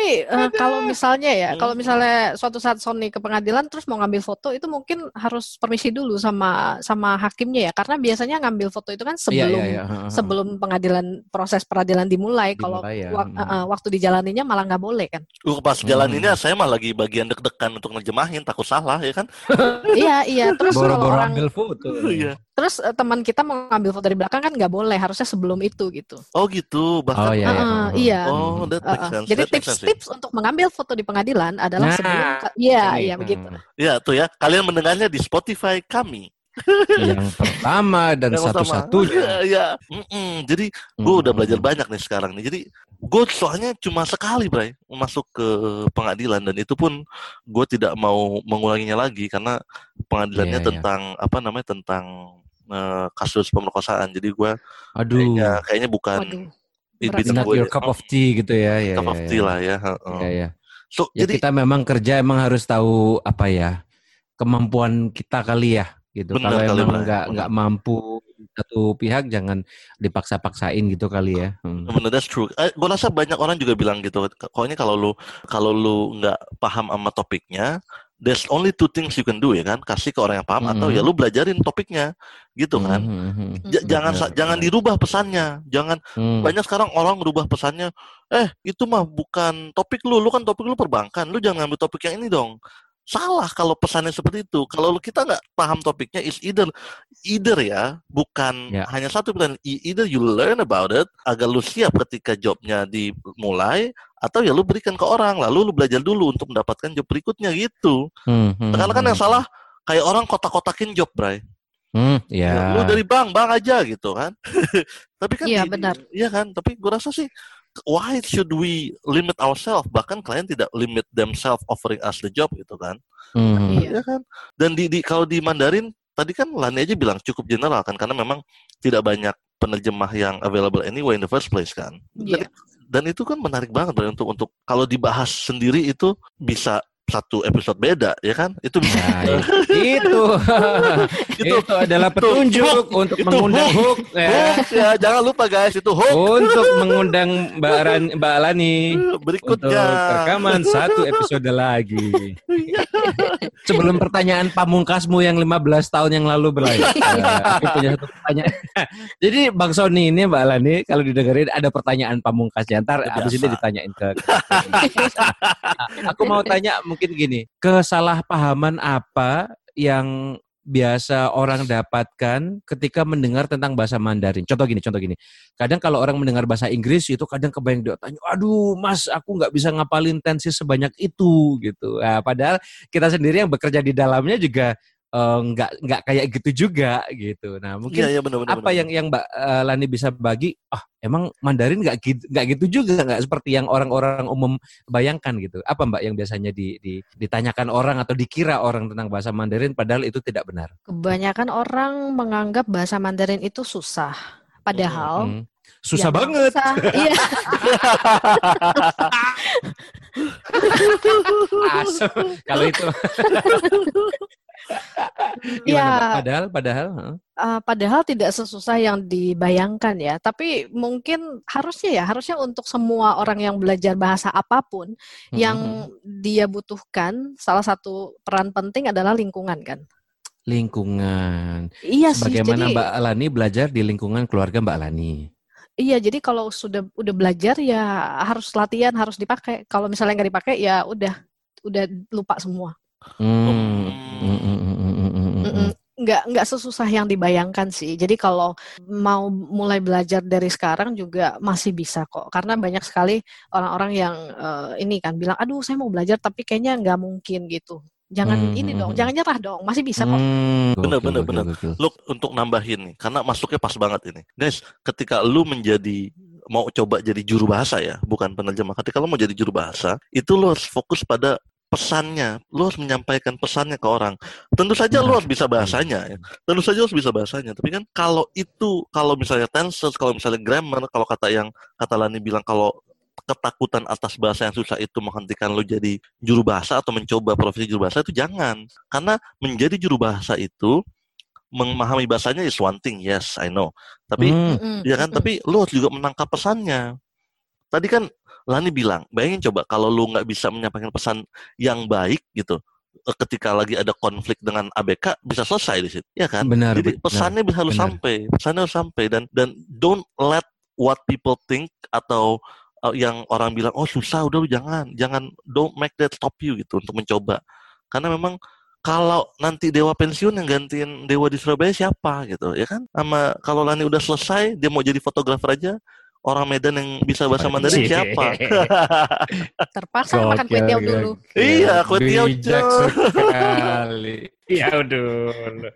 Speaker 3: Tapi eh, kalau misalnya ya,
Speaker 1: Hmm.
Speaker 3: kalau misalnya suatu saat Sony ke pengadilan terus mau ngambil foto itu mungkin harus permisi dulu sama sama hakimnya ya, karena biasanya ngambil foto itu kan
Speaker 2: Iya,
Speaker 3: sebelum
Speaker 2: iya, iya.
Speaker 3: sebelum pengadilan proses peradilan dimulai. Kalau
Speaker 2: ya,
Speaker 3: wak- eh, waktu dijalaninya malah nggak boleh kan?
Speaker 1: Uh, pas jalan
Speaker 2: Hmm.
Speaker 1: ini saya mah lagi bagian deg-degan untuk nerjemahin takut salah ya kan.
Speaker 3: iya iya. Terus kalau
Speaker 2: Boro-boro
Speaker 3: orang
Speaker 2: ambil foto.
Speaker 1: Iya.
Speaker 3: Terus eh, teman kita mau ngambil foto dari belakang kan nggak boleh, harusnya sebelum itu gitu.
Speaker 1: Oh gitu.
Speaker 2: Oh
Speaker 1: Bahkan
Speaker 2: iya,
Speaker 3: Eh,
Speaker 2: iya.
Speaker 3: eh, iya.
Speaker 1: Oh, that makes
Speaker 3: eh.
Speaker 1: sense.
Speaker 3: Jadi tips-tips untuk mengambil foto di pengadilan adalah
Speaker 2: Nah,
Speaker 3: sebelum, iya
Speaker 2: Ini,
Speaker 3: iya begitu.
Speaker 2: hmm.
Speaker 1: Ya tuh ya, kalian mendengarnya di Spotify kami.
Speaker 2: Yang pertama dan satu-satunya.
Speaker 1: Iya, iya. Mm-mm. Jadi gue udah belajar banyak nih sekarang nih. Jadi gue soalnya cuma sekali, Bray, masuk ke pengadilan dan itu pun gue tidak mau mengulanginya lagi karena pengadilannya
Speaker 2: Iya, iya.
Speaker 1: tentang apa namanya tentang eh, kasus pemerkosaan. Jadi gue
Speaker 2: Aduh,
Speaker 1: kayaknya kayaknya bukan
Speaker 3: berat
Speaker 1: bidang
Speaker 2: not
Speaker 1: gue
Speaker 2: your cup of tea gitu ya. ya
Speaker 1: cup
Speaker 2: ya,
Speaker 1: of
Speaker 2: ya.
Speaker 1: tea lah ya. heeh.
Speaker 2: Ya, ya.
Speaker 1: So
Speaker 2: Ya
Speaker 1: jadi
Speaker 2: kita memang kerja emang harus tahu apa ya kemampuan kita kali ya gitu.
Speaker 1: Benar
Speaker 2: Kalau
Speaker 1: kali,
Speaker 2: emang nggak
Speaker 1: Benar.
Speaker 2: nggak mampu satu pihak jangan dipaksa-paksain gitu kali ya. Hmm.
Speaker 1: Bener, that's true. Eh, gue rasa banyak orang juga bilang gitu. Pokoknya kalau lu kalau lu nggak paham sama topiknya, there's only two things you can do ya kan. Kasih ke orang yang paham atau
Speaker 2: Mhm.
Speaker 1: ya lu belajarin topiknya, gitu kan.
Speaker 2: Hmm, hmm, hmm.
Speaker 1: J- jangan
Speaker 2: Benar,
Speaker 1: jangan dirubah pesannya. Jangan
Speaker 2: Hmm.
Speaker 1: banyak sekarang orang merubah pesannya. Eh itu mah bukan topik lu. Lu kan topik lu perbankan. Lu jangan ambil topik yang ini dong. Salah kalau pesannya seperti itu. Kalau kita nggak paham topiknya, is either either ya, bukan
Speaker 2: Ya.
Speaker 1: hanya satu pilihan. E- Either you learn about it agar lu siap ketika jobnya dimulai, atau ya lu berikan ke orang, lalu lu belajar dulu untuk mendapatkan job berikutnya gitu.
Speaker 2: Hmm, hmm,
Speaker 1: Sekarang kan
Speaker 2: hmm.
Speaker 1: yang salah kayak orang kotak-kotakin job, Bray.
Speaker 2: Hmm, ya.
Speaker 1: Lu dari bank, bank aja gitu kan. Tapi kan
Speaker 3: Iya, benar.
Speaker 1: Iya kan, tapi gue rasa sih why should we limit ourselves? Bahkan klien tidak limit themselves offering us the job gitu kan.
Speaker 2: Hmm.
Speaker 3: Iya.
Speaker 1: Iya kan? Dan di, di kalau di Mandarin tadi kan Lani aja bilang cukup general kan karena memang tidak banyak penerjemah yang available anyway in the first place kan. Dan,
Speaker 3: Iya.
Speaker 1: Dan itu kan menarik banget untuk untuk kalau dibahas sendiri itu bisa satu episode beda ya kan? Itu bisa
Speaker 2: Nah, itu
Speaker 1: itu
Speaker 2: itu adalah
Speaker 1: itu
Speaker 2: petunjuk
Speaker 1: hook,
Speaker 2: untuk
Speaker 1: itu
Speaker 2: mengundang
Speaker 1: hook,
Speaker 2: hook ya.
Speaker 1: hook ya jangan lupa guys itu hook
Speaker 2: untuk mengundang Mbak Ran, Mbak Lani untuk
Speaker 1: berikutnya.
Speaker 2: rekaman satu episode lagi. Sebelum pertanyaan pamungkasmu yang 15 tahun yang lalu berlayar. aku punya satu pertanyaan. Jadi Bang Sony ini Mbak Lani kalau didengerin ada pertanyaan pamungkasnya. Ntar abis ini ditanyain ke. aku mau tanya mungkin gini, kesalahpahaman apa yang biasa orang dapatkan ketika mendengar tentang bahasa Mandarin. Contoh gini, contoh gini. Kadang kalau orang mendengar bahasa Inggris itu kadang kebayang dia tanya, aduh mas aku nggak bisa ngapalin tensi sebanyak itu gitu. Nah, padahal kita sendiri yang bekerja di dalamnya juga eh, nggak nggak kayak gitu juga gitu. Nah mungkin
Speaker 1: Iya, iya benar-benar.
Speaker 2: apa yang yang Mbak eh, Lani bisa bagi? Ah emang Mandarin nggak gitu nggak gitu juga nggak seperti yang orang-orang umum bayangkan gitu. Apa Mbak yang biasanya di, di- ditanyakan orang atau dikira orang tentang bahasa Mandarin padahal itu tidak benar.
Speaker 3: Kebanyakan orang menganggap bahasa Mandarin itu susah. Padahal
Speaker 2: Hmm. Susah
Speaker 3: ya,
Speaker 2: banget.
Speaker 3: susah. Iya.
Speaker 2: Asem. Kalau itu. Gimana. Mbak? Padahal, padahal.
Speaker 3: Uh, padahal tidak sesusah yang dibayangkan ya. Tapi mungkin harusnya ya, harusnya untuk semua orang yang belajar bahasa apa pun yang dia butuhkan, salah satu peran penting adalah lingkungan kan.
Speaker 2: lingkungan.
Speaker 3: Iya sih.
Speaker 2: Bagaimana
Speaker 3: jadi,
Speaker 2: Mbak Lani belajar di lingkungan keluarga Mbak Lani?
Speaker 3: Iya, jadi kalau sudah udah belajar ya harus latihan, harus dipakai. Kalau misalnya nggak dipakai ya udah udah lupa semua.
Speaker 2: Hmm.
Speaker 1: Hmm.
Speaker 2: Mm, mm, mm, mm, mm, mm, mm.
Speaker 3: Nggak nggak sesusah yang dibayangkan sih. Jadi kalau mau mulai belajar dari sekarang juga masih bisa kok. Karena banyak sekali orang-orang yang eh, ini kan bilang, aduh saya mau belajar tapi kayaknya nggak mungkin gitu. Jangan
Speaker 2: Hmm,
Speaker 3: ini
Speaker 2: hmm,
Speaker 3: dong,
Speaker 2: hmm.
Speaker 3: jangan nyerah dong, masih bisa kok.
Speaker 2: Hmm,
Speaker 1: Bener,
Speaker 2: gokil,
Speaker 1: bener, bener.
Speaker 2: gokil.
Speaker 1: Look, untuk nambahin nih, karena masuknya pas banget ini. Guys, ketika lu menjadi mau coba jadi juru bahasa ya, bukan penerjemah. Ketika lu mau jadi juru bahasa, itu lu harus fokus pada pesannya. Lu harus menyampaikan pesannya ke orang. Tentu saja lu harus bisa bahasanya ya. Tentu saja lu harus bisa bahasanya. Tapi kan kalau itu, kalau misalnya tenses, kalau misalnya grammar, kalau kata yang kata Lani bilang kalau ketakutan atas bahasa yang susah itu menghentikan lu jadi juru bahasa atau mencoba profesi juru bahasa itu jangan. Karena menjadi juru bahasa itu memahami bahasanya is one thing, yes, I know. Tapi
Speaker 3: Mm-mm,
Speaker 1: ya kan, tapi lu harus juga menangkap pesannya. Tadi kan Lani bilang, bayangin coba kalau lu nggak bisa menyampaikan pesan yang baik gitu, eh, ketika lagi ada konflik dengan ABK bisa selesai di situ, ya kan?
Speaker 2: benar,
Speaker 1: Jadi
Speaker 2: benar.
Speaker 1: pesannya bisa harus
Speaker 2: benar.
Speaker 1: sampai, pesannya harus sampai dan dan don't let what people think atau uh, yang orang bilang oh susah udah lu jangan jangan don't make that stop you gitu untuk mencoba karena memang kalau nanti dewa pensiun yang gantiin dewa di Surabaya siapa gitu ya kan sama kalau Lani udah selesai dia mau jadi fotografer aja orang Medan yang bisa bahasa Mandarin siapa
Speaker 3: Terpaksa makan kue tiaw dulu.
Speaker 1: Iya, kue tiaw,
Speaker 2: sekali. Iya, udah.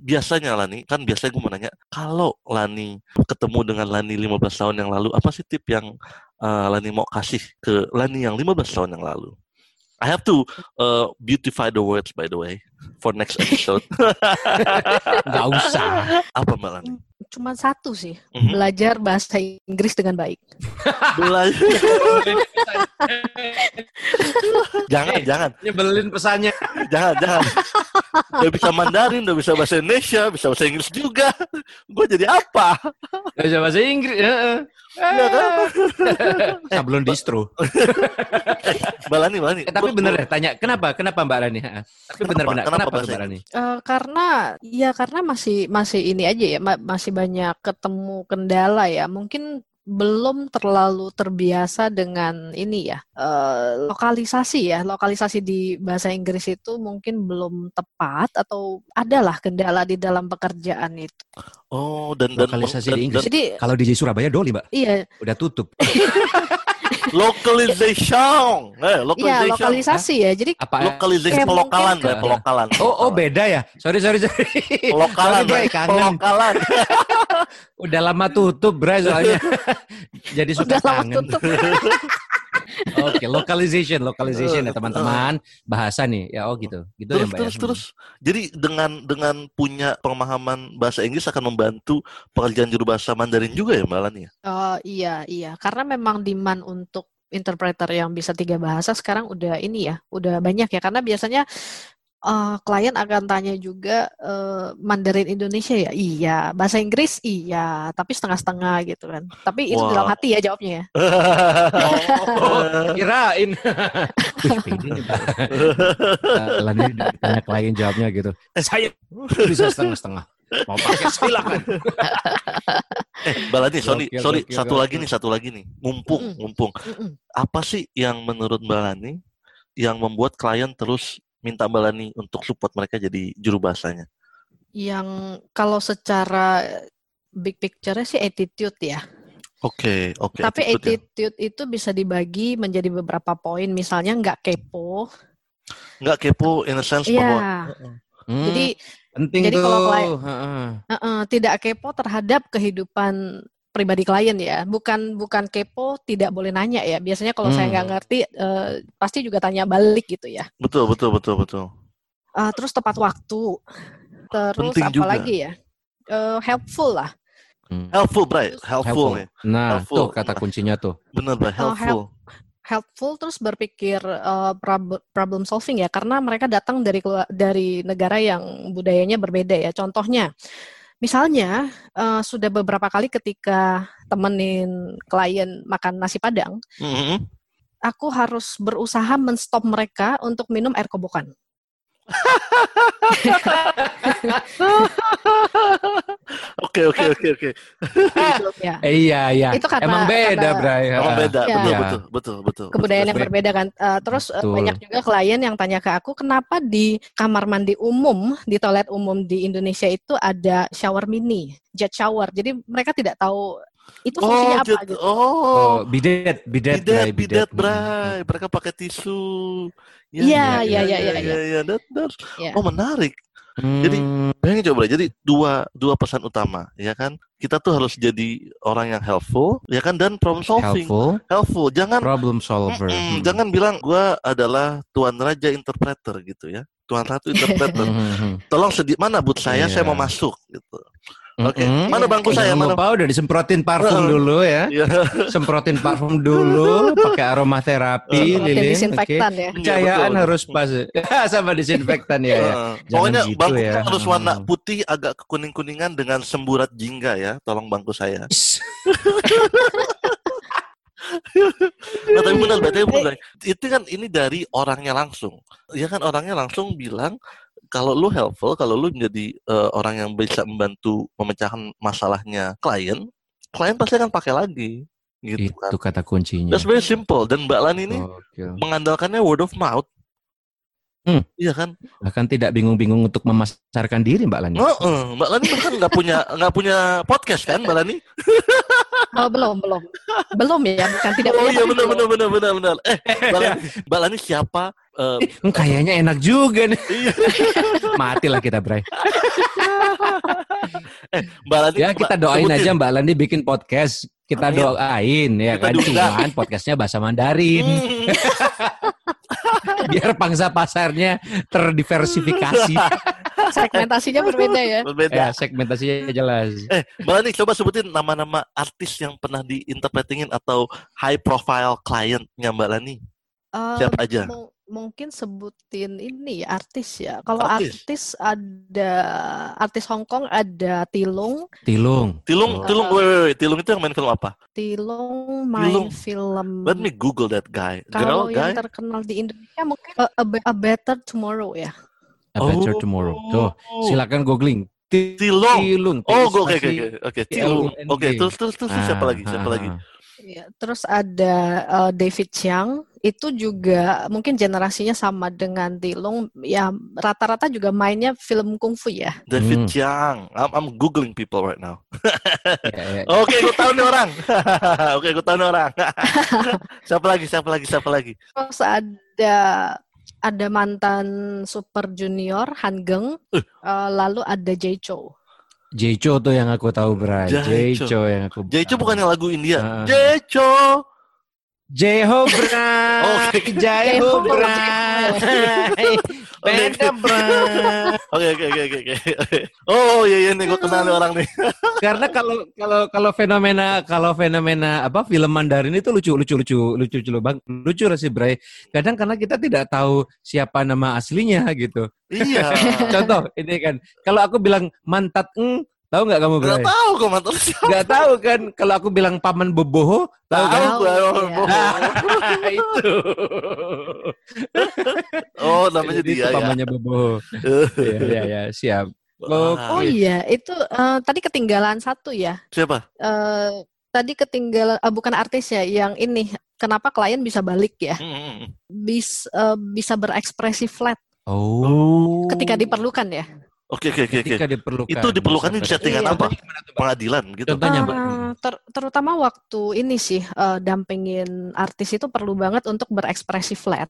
Speaker 1: biasanya Lani kan biasanya gue mau nanya kalau Lani ketemu dengan Lani 15 tahun yang lalu apa sih tip yang uh, Lani mau kasih ke Lani yang 15 tahun yang lalu I have to uh, beautify the words by the way for next episode
Speaker 2: Nggak usah.
Speaker 1: apa Mbak Lani
Speaker 3: Cuma satu sih,
Speaker 1: Mhm.
Speaker 3: belajar bahasa Inggris dengan baik.
Speaker 1: belajar jangan jangan
Speaker 2: Nyebelin pesannya.
Speaker 1: jangan jangan udah bisa Mandarin udah bisa bahasa Indonesia bisa bahasa Inggris juga gue jadi apa
Speaker 2: Nggak bisa bahasa Inggris. heeh.
Speaker 1: Iya kan?
Speaker 2: Sablon distro.
Speaker 1: Mbak Lani Mbak Lani
Speaker 2: Eh, tapi bener ya, tanya kenapa? Kenapa Mbak Rani? Heeh. Tapi
Speaker 1: Kenapa?
Speaker 2: benar-benar
Speaker 1: Kenapa
Speaker 2: kenapa, Mbak Rani?
Speaker 3: Eh, karena ya karena masih masih ini aja ya ma- masih banyak ketemu kendala ya mungkin belum terlalu terbiasa dengan ini ya eh, lokalisasi ya lokalisasi di bahasa Inggris itu mungkin belum tepat atau adalah kendala di dalam pekerjaan itu
Speaker 1: oh dan dan
Speaker 2: Lokalisasi
Speaker 1: dan-
Speaker 2: di Inggris.
Speaker 1: dan
Speaker 3: jadi
Speaker 2: Kalau di Surabaya Doli, Mbak,
Speaker 3: iya
Speaker 2: udah tutup.
Speaker 1: localization eh
Speaker 3: iya
Speaker 1: localization
Speaker 3: lokalisasi ya jadi
Speaker 2: Apa?
Speaker 1: Lokalisasi
Speaker 3: Kayak
Speaker 1: pelokalan ya, pelokalan.
Speaker 2: Oh, oh beda ya. Sorry, sorry, sorry.
Speaker 1: Pelokalan,
Speaker 2: Sorry, kangen.
Speaker 1: pelokalan.
Speaker 2: Udah lama tutup, Bray, soalnya. Jadi suka
Speaker 3: udah lama
Speaker 2: kangen.
Speaker 3: tutup
Speaker 2: Oke, localization, localization ya teman-teman. Bahasa nih. Ya, oh gitu. Gitu ya,
Speaker 1: terus
Speaker 2: Mbak.
Speaker 1: terus
Speaker 2: ya?
Speaker 1: terus. Jadi dengan dengan punya pemahaman bahasa Inggris akan membantu pekerjaan juru bahasa Mandarin juga ya Mbak Lani ya?
Speaker 3: Oh iya iya karena memang demand untuk interpreter yang bisa tiga bahasa sekarang udah ini ya udah banyak ya karena biasanya eh, klien akan tanya juga eh, Mandarin Indonesia ya iya bahasa Inggris iya tapi setengah-setengah gitu kan tapi itu
Speaker 1: Wah.
Speaker 3: dalam hati ya jawabnya ya
Speaker 2: Oh, kirain. Eh, Lani ditanya klien jawabnya gitu. Saya bisa setengah-setengah. Mau pakai silakan.
Speaker 1: eh Mbak Lani, sorry, sorry, satu lagi nih, satu lagi nih. Mumpung, mumpung. Apa sih yang menurut Mbak Lani yang membuat klien terus minta Mbak Lani untuk support mereka jadi juru bahasanya?
Speaker 3: yang kalau secara big picture sih attitude ya
Speaker 1: Oke, oke.
Speaker 3: tapi
Speaker 1: attitude ya.
Speaker 3: attitude itu bisa dibagi menjadi beberapa poin misalnya nggak kepo
Speaker 1: nggak kepo in a sense bahwa
Speaker 3: Iya.
Speaker 2: Hmm,
Speaker 3: Jadi
Speaker 2: penting
Speaker 3: jadi
Speaker 2: tuh.
Speaker 3: kalau klien-
Speaker 2: Heeh.
Speaker 3: eh, eh, tidak kepo terhadap kehidupan pribadi klien ya. Bukan bukan kepo tidak boleh nanya ya. Biasanya kalau saya
Speaker 2: Hmm.
Speaker 3: nggak ngerti eh, pasti juga tanya balik gitu ya.
Speaker 1: Betul, betul, betul, betul.
Speaker 3: Eh, terus tepat waktu. Terus
Speaker 1: Penting
Speaker 3: apa
Speaker 1: juga.
Speaker 3: lagi ya? Eh, helpful lah.
Speaker 2: Hmm.
Speaker 1: Helpful, Bray. Helpful.
Speaker 2: Helpful.
Speaker 1: nih.
Speaker 2: Nah,
Speaker 1: Helpful.
Speaker 2: tuh kata kuncinya tuh.
Speaker 1: Bener, Bray.
Speaker 3: Oh,
Speaker 1: Helpful.
Speaker 3: helpful terus berpikir prob- problem solving ya karena mereka datang dari dari negara yang budayanya berbeda ya. Contohnya, misalnya eh, sudah beberapa kali ketika temenin klien makan nasi padang,
Speaker 1: Mhm.
Speaker 3: aku harus berusaha menstop mereka untuk minum air kobokan.
Speaker 1: Oke, oke, oke, oke.
Speaker 3: Ya,
Speaker 2: Eh, iya, iya.
Speaker 3: Itu karena-
Speaker 2: Emang beda,
Speaker 3: karena-
Speaker 2: Bray.
Speaker 1: Emang beda,
Speaker 3: Ya.
Speaker 1: betul,
Speaker 2: Iya.
Speaker 1: betul, betul, betul.
Speaker 3: kebudayaan yang
Speaker 2: betul.
Speaker 3: berbeda kan. Eh, terus eh,
Speaker 2: Betul.
Speaker 3: banyak juga klien yang tanya ke aku, kenapa di kamar mandi umum, di toilet umum di Indonesia itu ada shower mini, jet shower. Jadi mereka tidak tahu itu
Speaker 1: Oh,
Speaker 3: fungsinya apa
Speaker 1: jet-
Speaker 3: gitu.
Speaker 1: oh,
Speaker 2: Oh, bidet, bidet, Bray,
Speaker 1: bidet, bidet,
Speaker 2: Hmm.
Speaker 1: Bray. Mereka pakai tisu. Ya,
Speaker 3: Iya,
Speaker 1: ya,
Speaker 3: iya,
Speaker 1: ya,
Speaker 3: iya,
Speaker 1: ya,
Speaker 3: iya.
Speaker 1: ya, that- that-
Speaker 3: Ya.
Speaker 1: Oh, menarik.
Speaker 2: Hmm.
Speaker 1: Jadi, Bayangin coba, jadi dua dua pesan utama, ya kan? Kita tuh harus jadi orang yang helpful, ya kan? Dan problem solving.
Speaker 2: helpful,
Speaker 1: Helpful. Jangan
Speaker 2: problem solver.
Speaker 1: Mm-mm,
Speaker 2: Hmm.
Speaker 1: jangan bilang gua adalah tuan raja interpreter gitu ya. Tuan ratu interpreter.
Speaker 2: Hmm.
Speaker 1: Tolong sedi mana but saya, saya
Speaker 2: Iya.
Speaker 1: mau masuk gitu. Oke.
Speaker 2: Mm-mm.
Speaker 1: Mana bangku saya?
Speaker 2: Jangan
Speaker 1: Mana?
Speaker 2: lupa udah disemprotin parfum
Speaker 1: Heeh.
Speaker 2: dulu ya.
Speaker 1: Iya.
Speaker 2: Semprotin parfum dulu, pakai aromaterapi,
Speaker 3: Pakai
Speaker 2: lilin.
Speaker 3: disinfektan ya.
Speaker 2: Oke. Cahayaan
Speaker 1: betul.
Speaker 2: harus pas. Sama disinfektan ya. ya.
Speaker 1: Pokoknya
Speaker 2: gitu
Speaker 1: bangku
Speaker 2: ya.
Speaker 1: harus warna putih agak kekuning-kuningan dengan semburat jingga ya. Tolong bangku saya. Nah, tapi benar, berarti benar. Itu kan ini dari orangnya langsung. Ya kan orangnya langsung bilang kalau lu helpful, kalau lu menjadi eh, orang yang bisa membantu memecahkan masalahnya klien, klien pasti akan pakai lagi. Gitu kan.
Speaker 2: Itu kata kuncinya.
Speaker 1: That's very simple. Dan Mbak Lan ini
Speaker 2: Oke.
Speaker 1: mengandalkannya word of mouth.
Speaker 2: Hmm.
Speaker 1: Iya kan?
Speaker 2: Bahkan tidak bingung-bingung untuk memasarkan diri Mbak Lani.
Speaker 1: Heeh, Mbak Lani kan nggak punya nggak punya podcast kan Mbak Lani?
Speaker 3: Oh, belum, belum. Belum ya, bukan tidak
Speaker 1: Oh
Speaker 3: punya,
Speaker 1: iya benar
Speaker 3: belum.
Speaker 1: benar benar benar benar. Eh Mbak Lani, Mbak Lani siapa? Eh,
Speaker 2: Hmm, Kayaknya enak juga nih.
Speaker 1: iya,
Speaker 2: Matilah kita, Bray.
Speaker 1: Mbak Lani.
Speaker 2: Ya kita doain
Speaker 1: sebutin.
Speaker 2: aja Mbak Lani bikin podcast. Kita
Speaker 1: Amin.
Speaker 2: doain ya
Speaker 1: Kita
Speaker 2: kan. Cuman podcastnya bahasa Mandarin.
Speaker 1: Hmm.
Speaker 2: Biar pangsa pasarnya terdiversifikasi.
Speaker 3: Segmentasinya berbeda ya.
Speaker 1: Berbeda.
Speaker 2: ya, segmentasinya jelas.
Speaker 1: Eh, Mbak Lani coba sebutin nama-nama artis yang pernah diinterpretingin atau high profile clientnya Mbak Lani.
Speaker 3: Eh,
Speaker 1: Siapa aja?
Speaker 3: mu- mungkin sebutin ini ya artis ya. Kalau
Speaker 1: Artis.
Speaker 3: artis. ada artis Hong Kong ada Tilung.
Speaker 2: Tilung.
Speaker 1: Tilung,
Speaker 2: Oh.
Speaker 1: Tilung, wait, wait, wait. Tilung itu yang main film apa?
Speaker 3: Tilung main
Speaker 1: Tilung.
Speaker 3: film.
Speaker 1: Let me Google that guy.
Speaker 3: Kalau yang
Speaker 1: guy.
Speaker 3: terkenal di Indonesia mungkin a, a Be- A Better Tomorrow ya.
Speaker 2: A Better
Speaker 1: Oh.
Speaker 2: Tomorrow. Tuh, silakan googling. Ti-
Speaker 1: Tilung.
Speaker 2: Tilung.
Speaker 1: Oh, oke oke oke oke. Tilung. Oke, terus terus terus siapa
Speaker 2: Ah,
Speaker 1: lagi? Siapa
Speaker 2: ah,
Speaker 1: lagi?
Speaker 3: Ya, terus ada uh, David Chiang itu juga mungkin generasinya sama dengan Tilung ya rata-rata juga mainnya film kungfu ya.
Speaker 1: David
Speaker 2: Hmm.
Speaker 1: Chiang. I'm, I'm googling people right now.
Speaker 2: Ya, ya.
Speaker 1: Oke, gue tahu nih orang. Oke, gue tahu nih orang. siapa lagi? Siapa lagi? Siapa lagi?
Speaker 3: Terus ada ada mantan Super Junior Han Geng,
Speaker 1: Eh.
Speaker 3: uh, lalu ada Jay Chou.
Speaker 2: Jecho tuh yang aku tahu, Bray. Jecho yang aku
Speaker 1: Jecho bukan yang lagu India.
Speaker 2: Ah.
Speaker 1: Jecho.
Speaker 2: Jeho Bray.
Speaker 1: Oke.
Speaker 2: Jeho
Speaker 3: Jeho,
Speaker 2: Bray. Beda Bray.
Speaker 1: Oke, oke, oke, oke, oke. Oh, iya iya nih gue kenal nih orang nih.
Speaker 2: Karena kalau kalau kalau fenomena kalau fenomena apa film Mandarin itu lucu lucu lucu lucu lucu bang lucu sih Bray. Kadang karena kita tidak tahu siapa nama aslinya gitu.
Speaker 1: iya.
Speaker 2: Contoh ini kan kalau aku bilang mantat eng tahu nggak kamu Bray?
Speaker 1: Gak tahu kok mantan siapa.
Speaker 2: Nggak tahu kan kalau aku bilang paman boboho tahu kan?
Speaker 1: Tahu.
Speaker 2: Nah, itu.
Speaker 1: Oh, namanya
Speaker 2: Jadi
Speaker 1: dia
Speaker 2: itu
Speaker 1: ya.
Speaker 2: pamannya boboho. Iya iya ya, siap.
Speaker 1: Wah,
Speaker 3: Oh iya, itu uh, tadi ketinggalan satu ya.
Speaker 1: Siapa?
Speaker 3: Uh, tadi ketinggalan uh, bukan artis ya, yang ini kenapa klien bisa balik ya?
Speaker 1: Hmm, hmm, hmm.
Speaker 3: Bis, uh, bisa berekspresi flat
Speaker 2: Oh.
Speaker 3: ketika diperlukan ya.
Speaker 1: Oke, oke, oke, oke.
Speaker 2: Ketika diperlukan.
Speaker 1: Itu diperlukannya di settingan
Speaker 3: Iya.
Speaker 1: apa? Pengadilan gitu.
Speaker 2: Contohnya.
Speaker 3: Uh, ter- terutama waktu ini sih uh, dampingin artis itu perlu banget untuk berekspresi flat.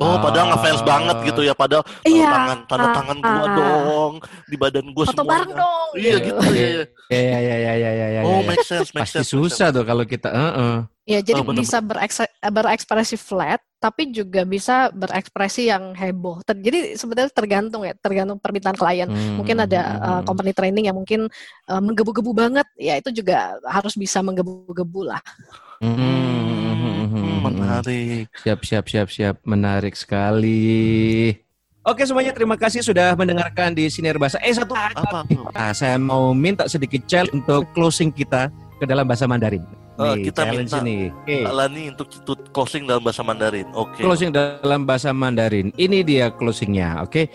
Speaker 1: Oh, padahal
Speaker 2: Ah.
Speaker 1: ngefans banget gitu ya. Padahal tanda
Speaker 3: Iya.
Speaker 1: tangan, tanda tangan gua
Speaker 3: Ah.
Speaker 1: dong di badan gua
Speaker 3: Foto
Speaker 1: semuanya.
Speaker 3: bareng dong.
Speaker 1: Iya gitu. Iya, iya.
Speaker 2: Ya ya ya ya ya ya. ya,
Speaker 1: Oh,
Speaker 2: ya.
Speaker 1: make sense, make
Speaker 2: Pasti
Speaker 1: sense.
Speaker 2: susah tuh kalau kita. Heeh.
Speaker 3: Ya, jadi
Speaker 1: Oh, bener-bener.
Speaker 3: bisa berekse- berekspresi flat, tapi juga bisa berekspresi yang heboh. Ter- jadi sebenarnya tergantung ya, tergantung permintaan klien. Mungkin ada uh,
Speaker 2: Hmm.
Speaker 3: company training yang mungkin uh, menggebu-gebu banget, ya itu juga harus bisa menggebu-gebu lah.
Speaker 2: Hmm,
Speaker 1: Hmm, menarik.
Speaker 2: Siap, siap, siap, siap. Menarik sekali. Oke semuanya, terima kasih sudah mendengarkan di Siniar Bahasa. Eh satu lagi.
Speaker 1: Apa?
Speaker 2: Nah, saya mau minta sedikit challenge untuk closing kita ke dalam bahasa Mandarin.
Speaker 1: Eh,
Speaker 2: Nih,
Speaker 1: kita
Speaker 2: challenge
Speaker 1: minta
Speaker 2: ini. Oke.
Speaker 1: Lani untuk untuk closing dalam bahasa Mandarin. Oke.
Speaker 2: Closing dalam bahasa Mandarin. Ini dia closingnya, oke?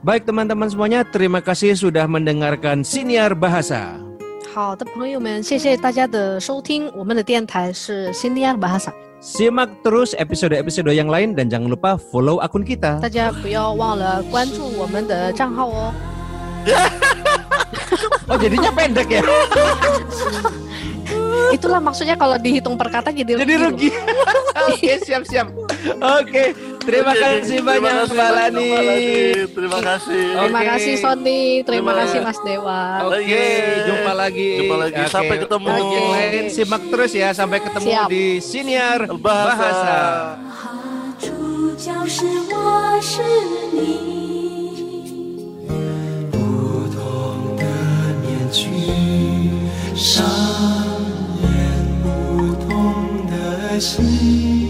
Speaker 2: Baik teman-teman semuanya, terima kasih sudah mendengarkan Siniar Bahasa.
Speaker 3: 好的，朋友们，谢谢大家的收听。我们的电台是 Siniar Bahasa，
Speaker 2: Simak terus episode-episode yang lain dan jangan lupa follow akun kita.
Speaker 3: 大家不要忘了关注我们的账号哦。
Speaker 2: Oh jadinya pendek ya?
Speaker 3: Itulah maksudnya kalau dihitung per kata jadi,
Speaker 2: jadi rugi. Oke, siap-siap. Oke, terima kasih banyak
Speaker 1: kasih,
Speaker 2: Mbak Lani.
Speaker 1: Terima kasih.
Speaker 3: Okay.
Speaker 2: Terima
Speaker 3: kasih Sony, terima, kasih Mas Dewa.
Speaker 2: Oke, jumpa lagi.
Speaker 1: Jumpa lagi. Sampai ketemu.
Speaker 2: Okay. Lain simak terus ya sampai ketemu di siniar
Speaker 1: bahasa.
Speaker 2: bahasa.
Speaker 4: assim.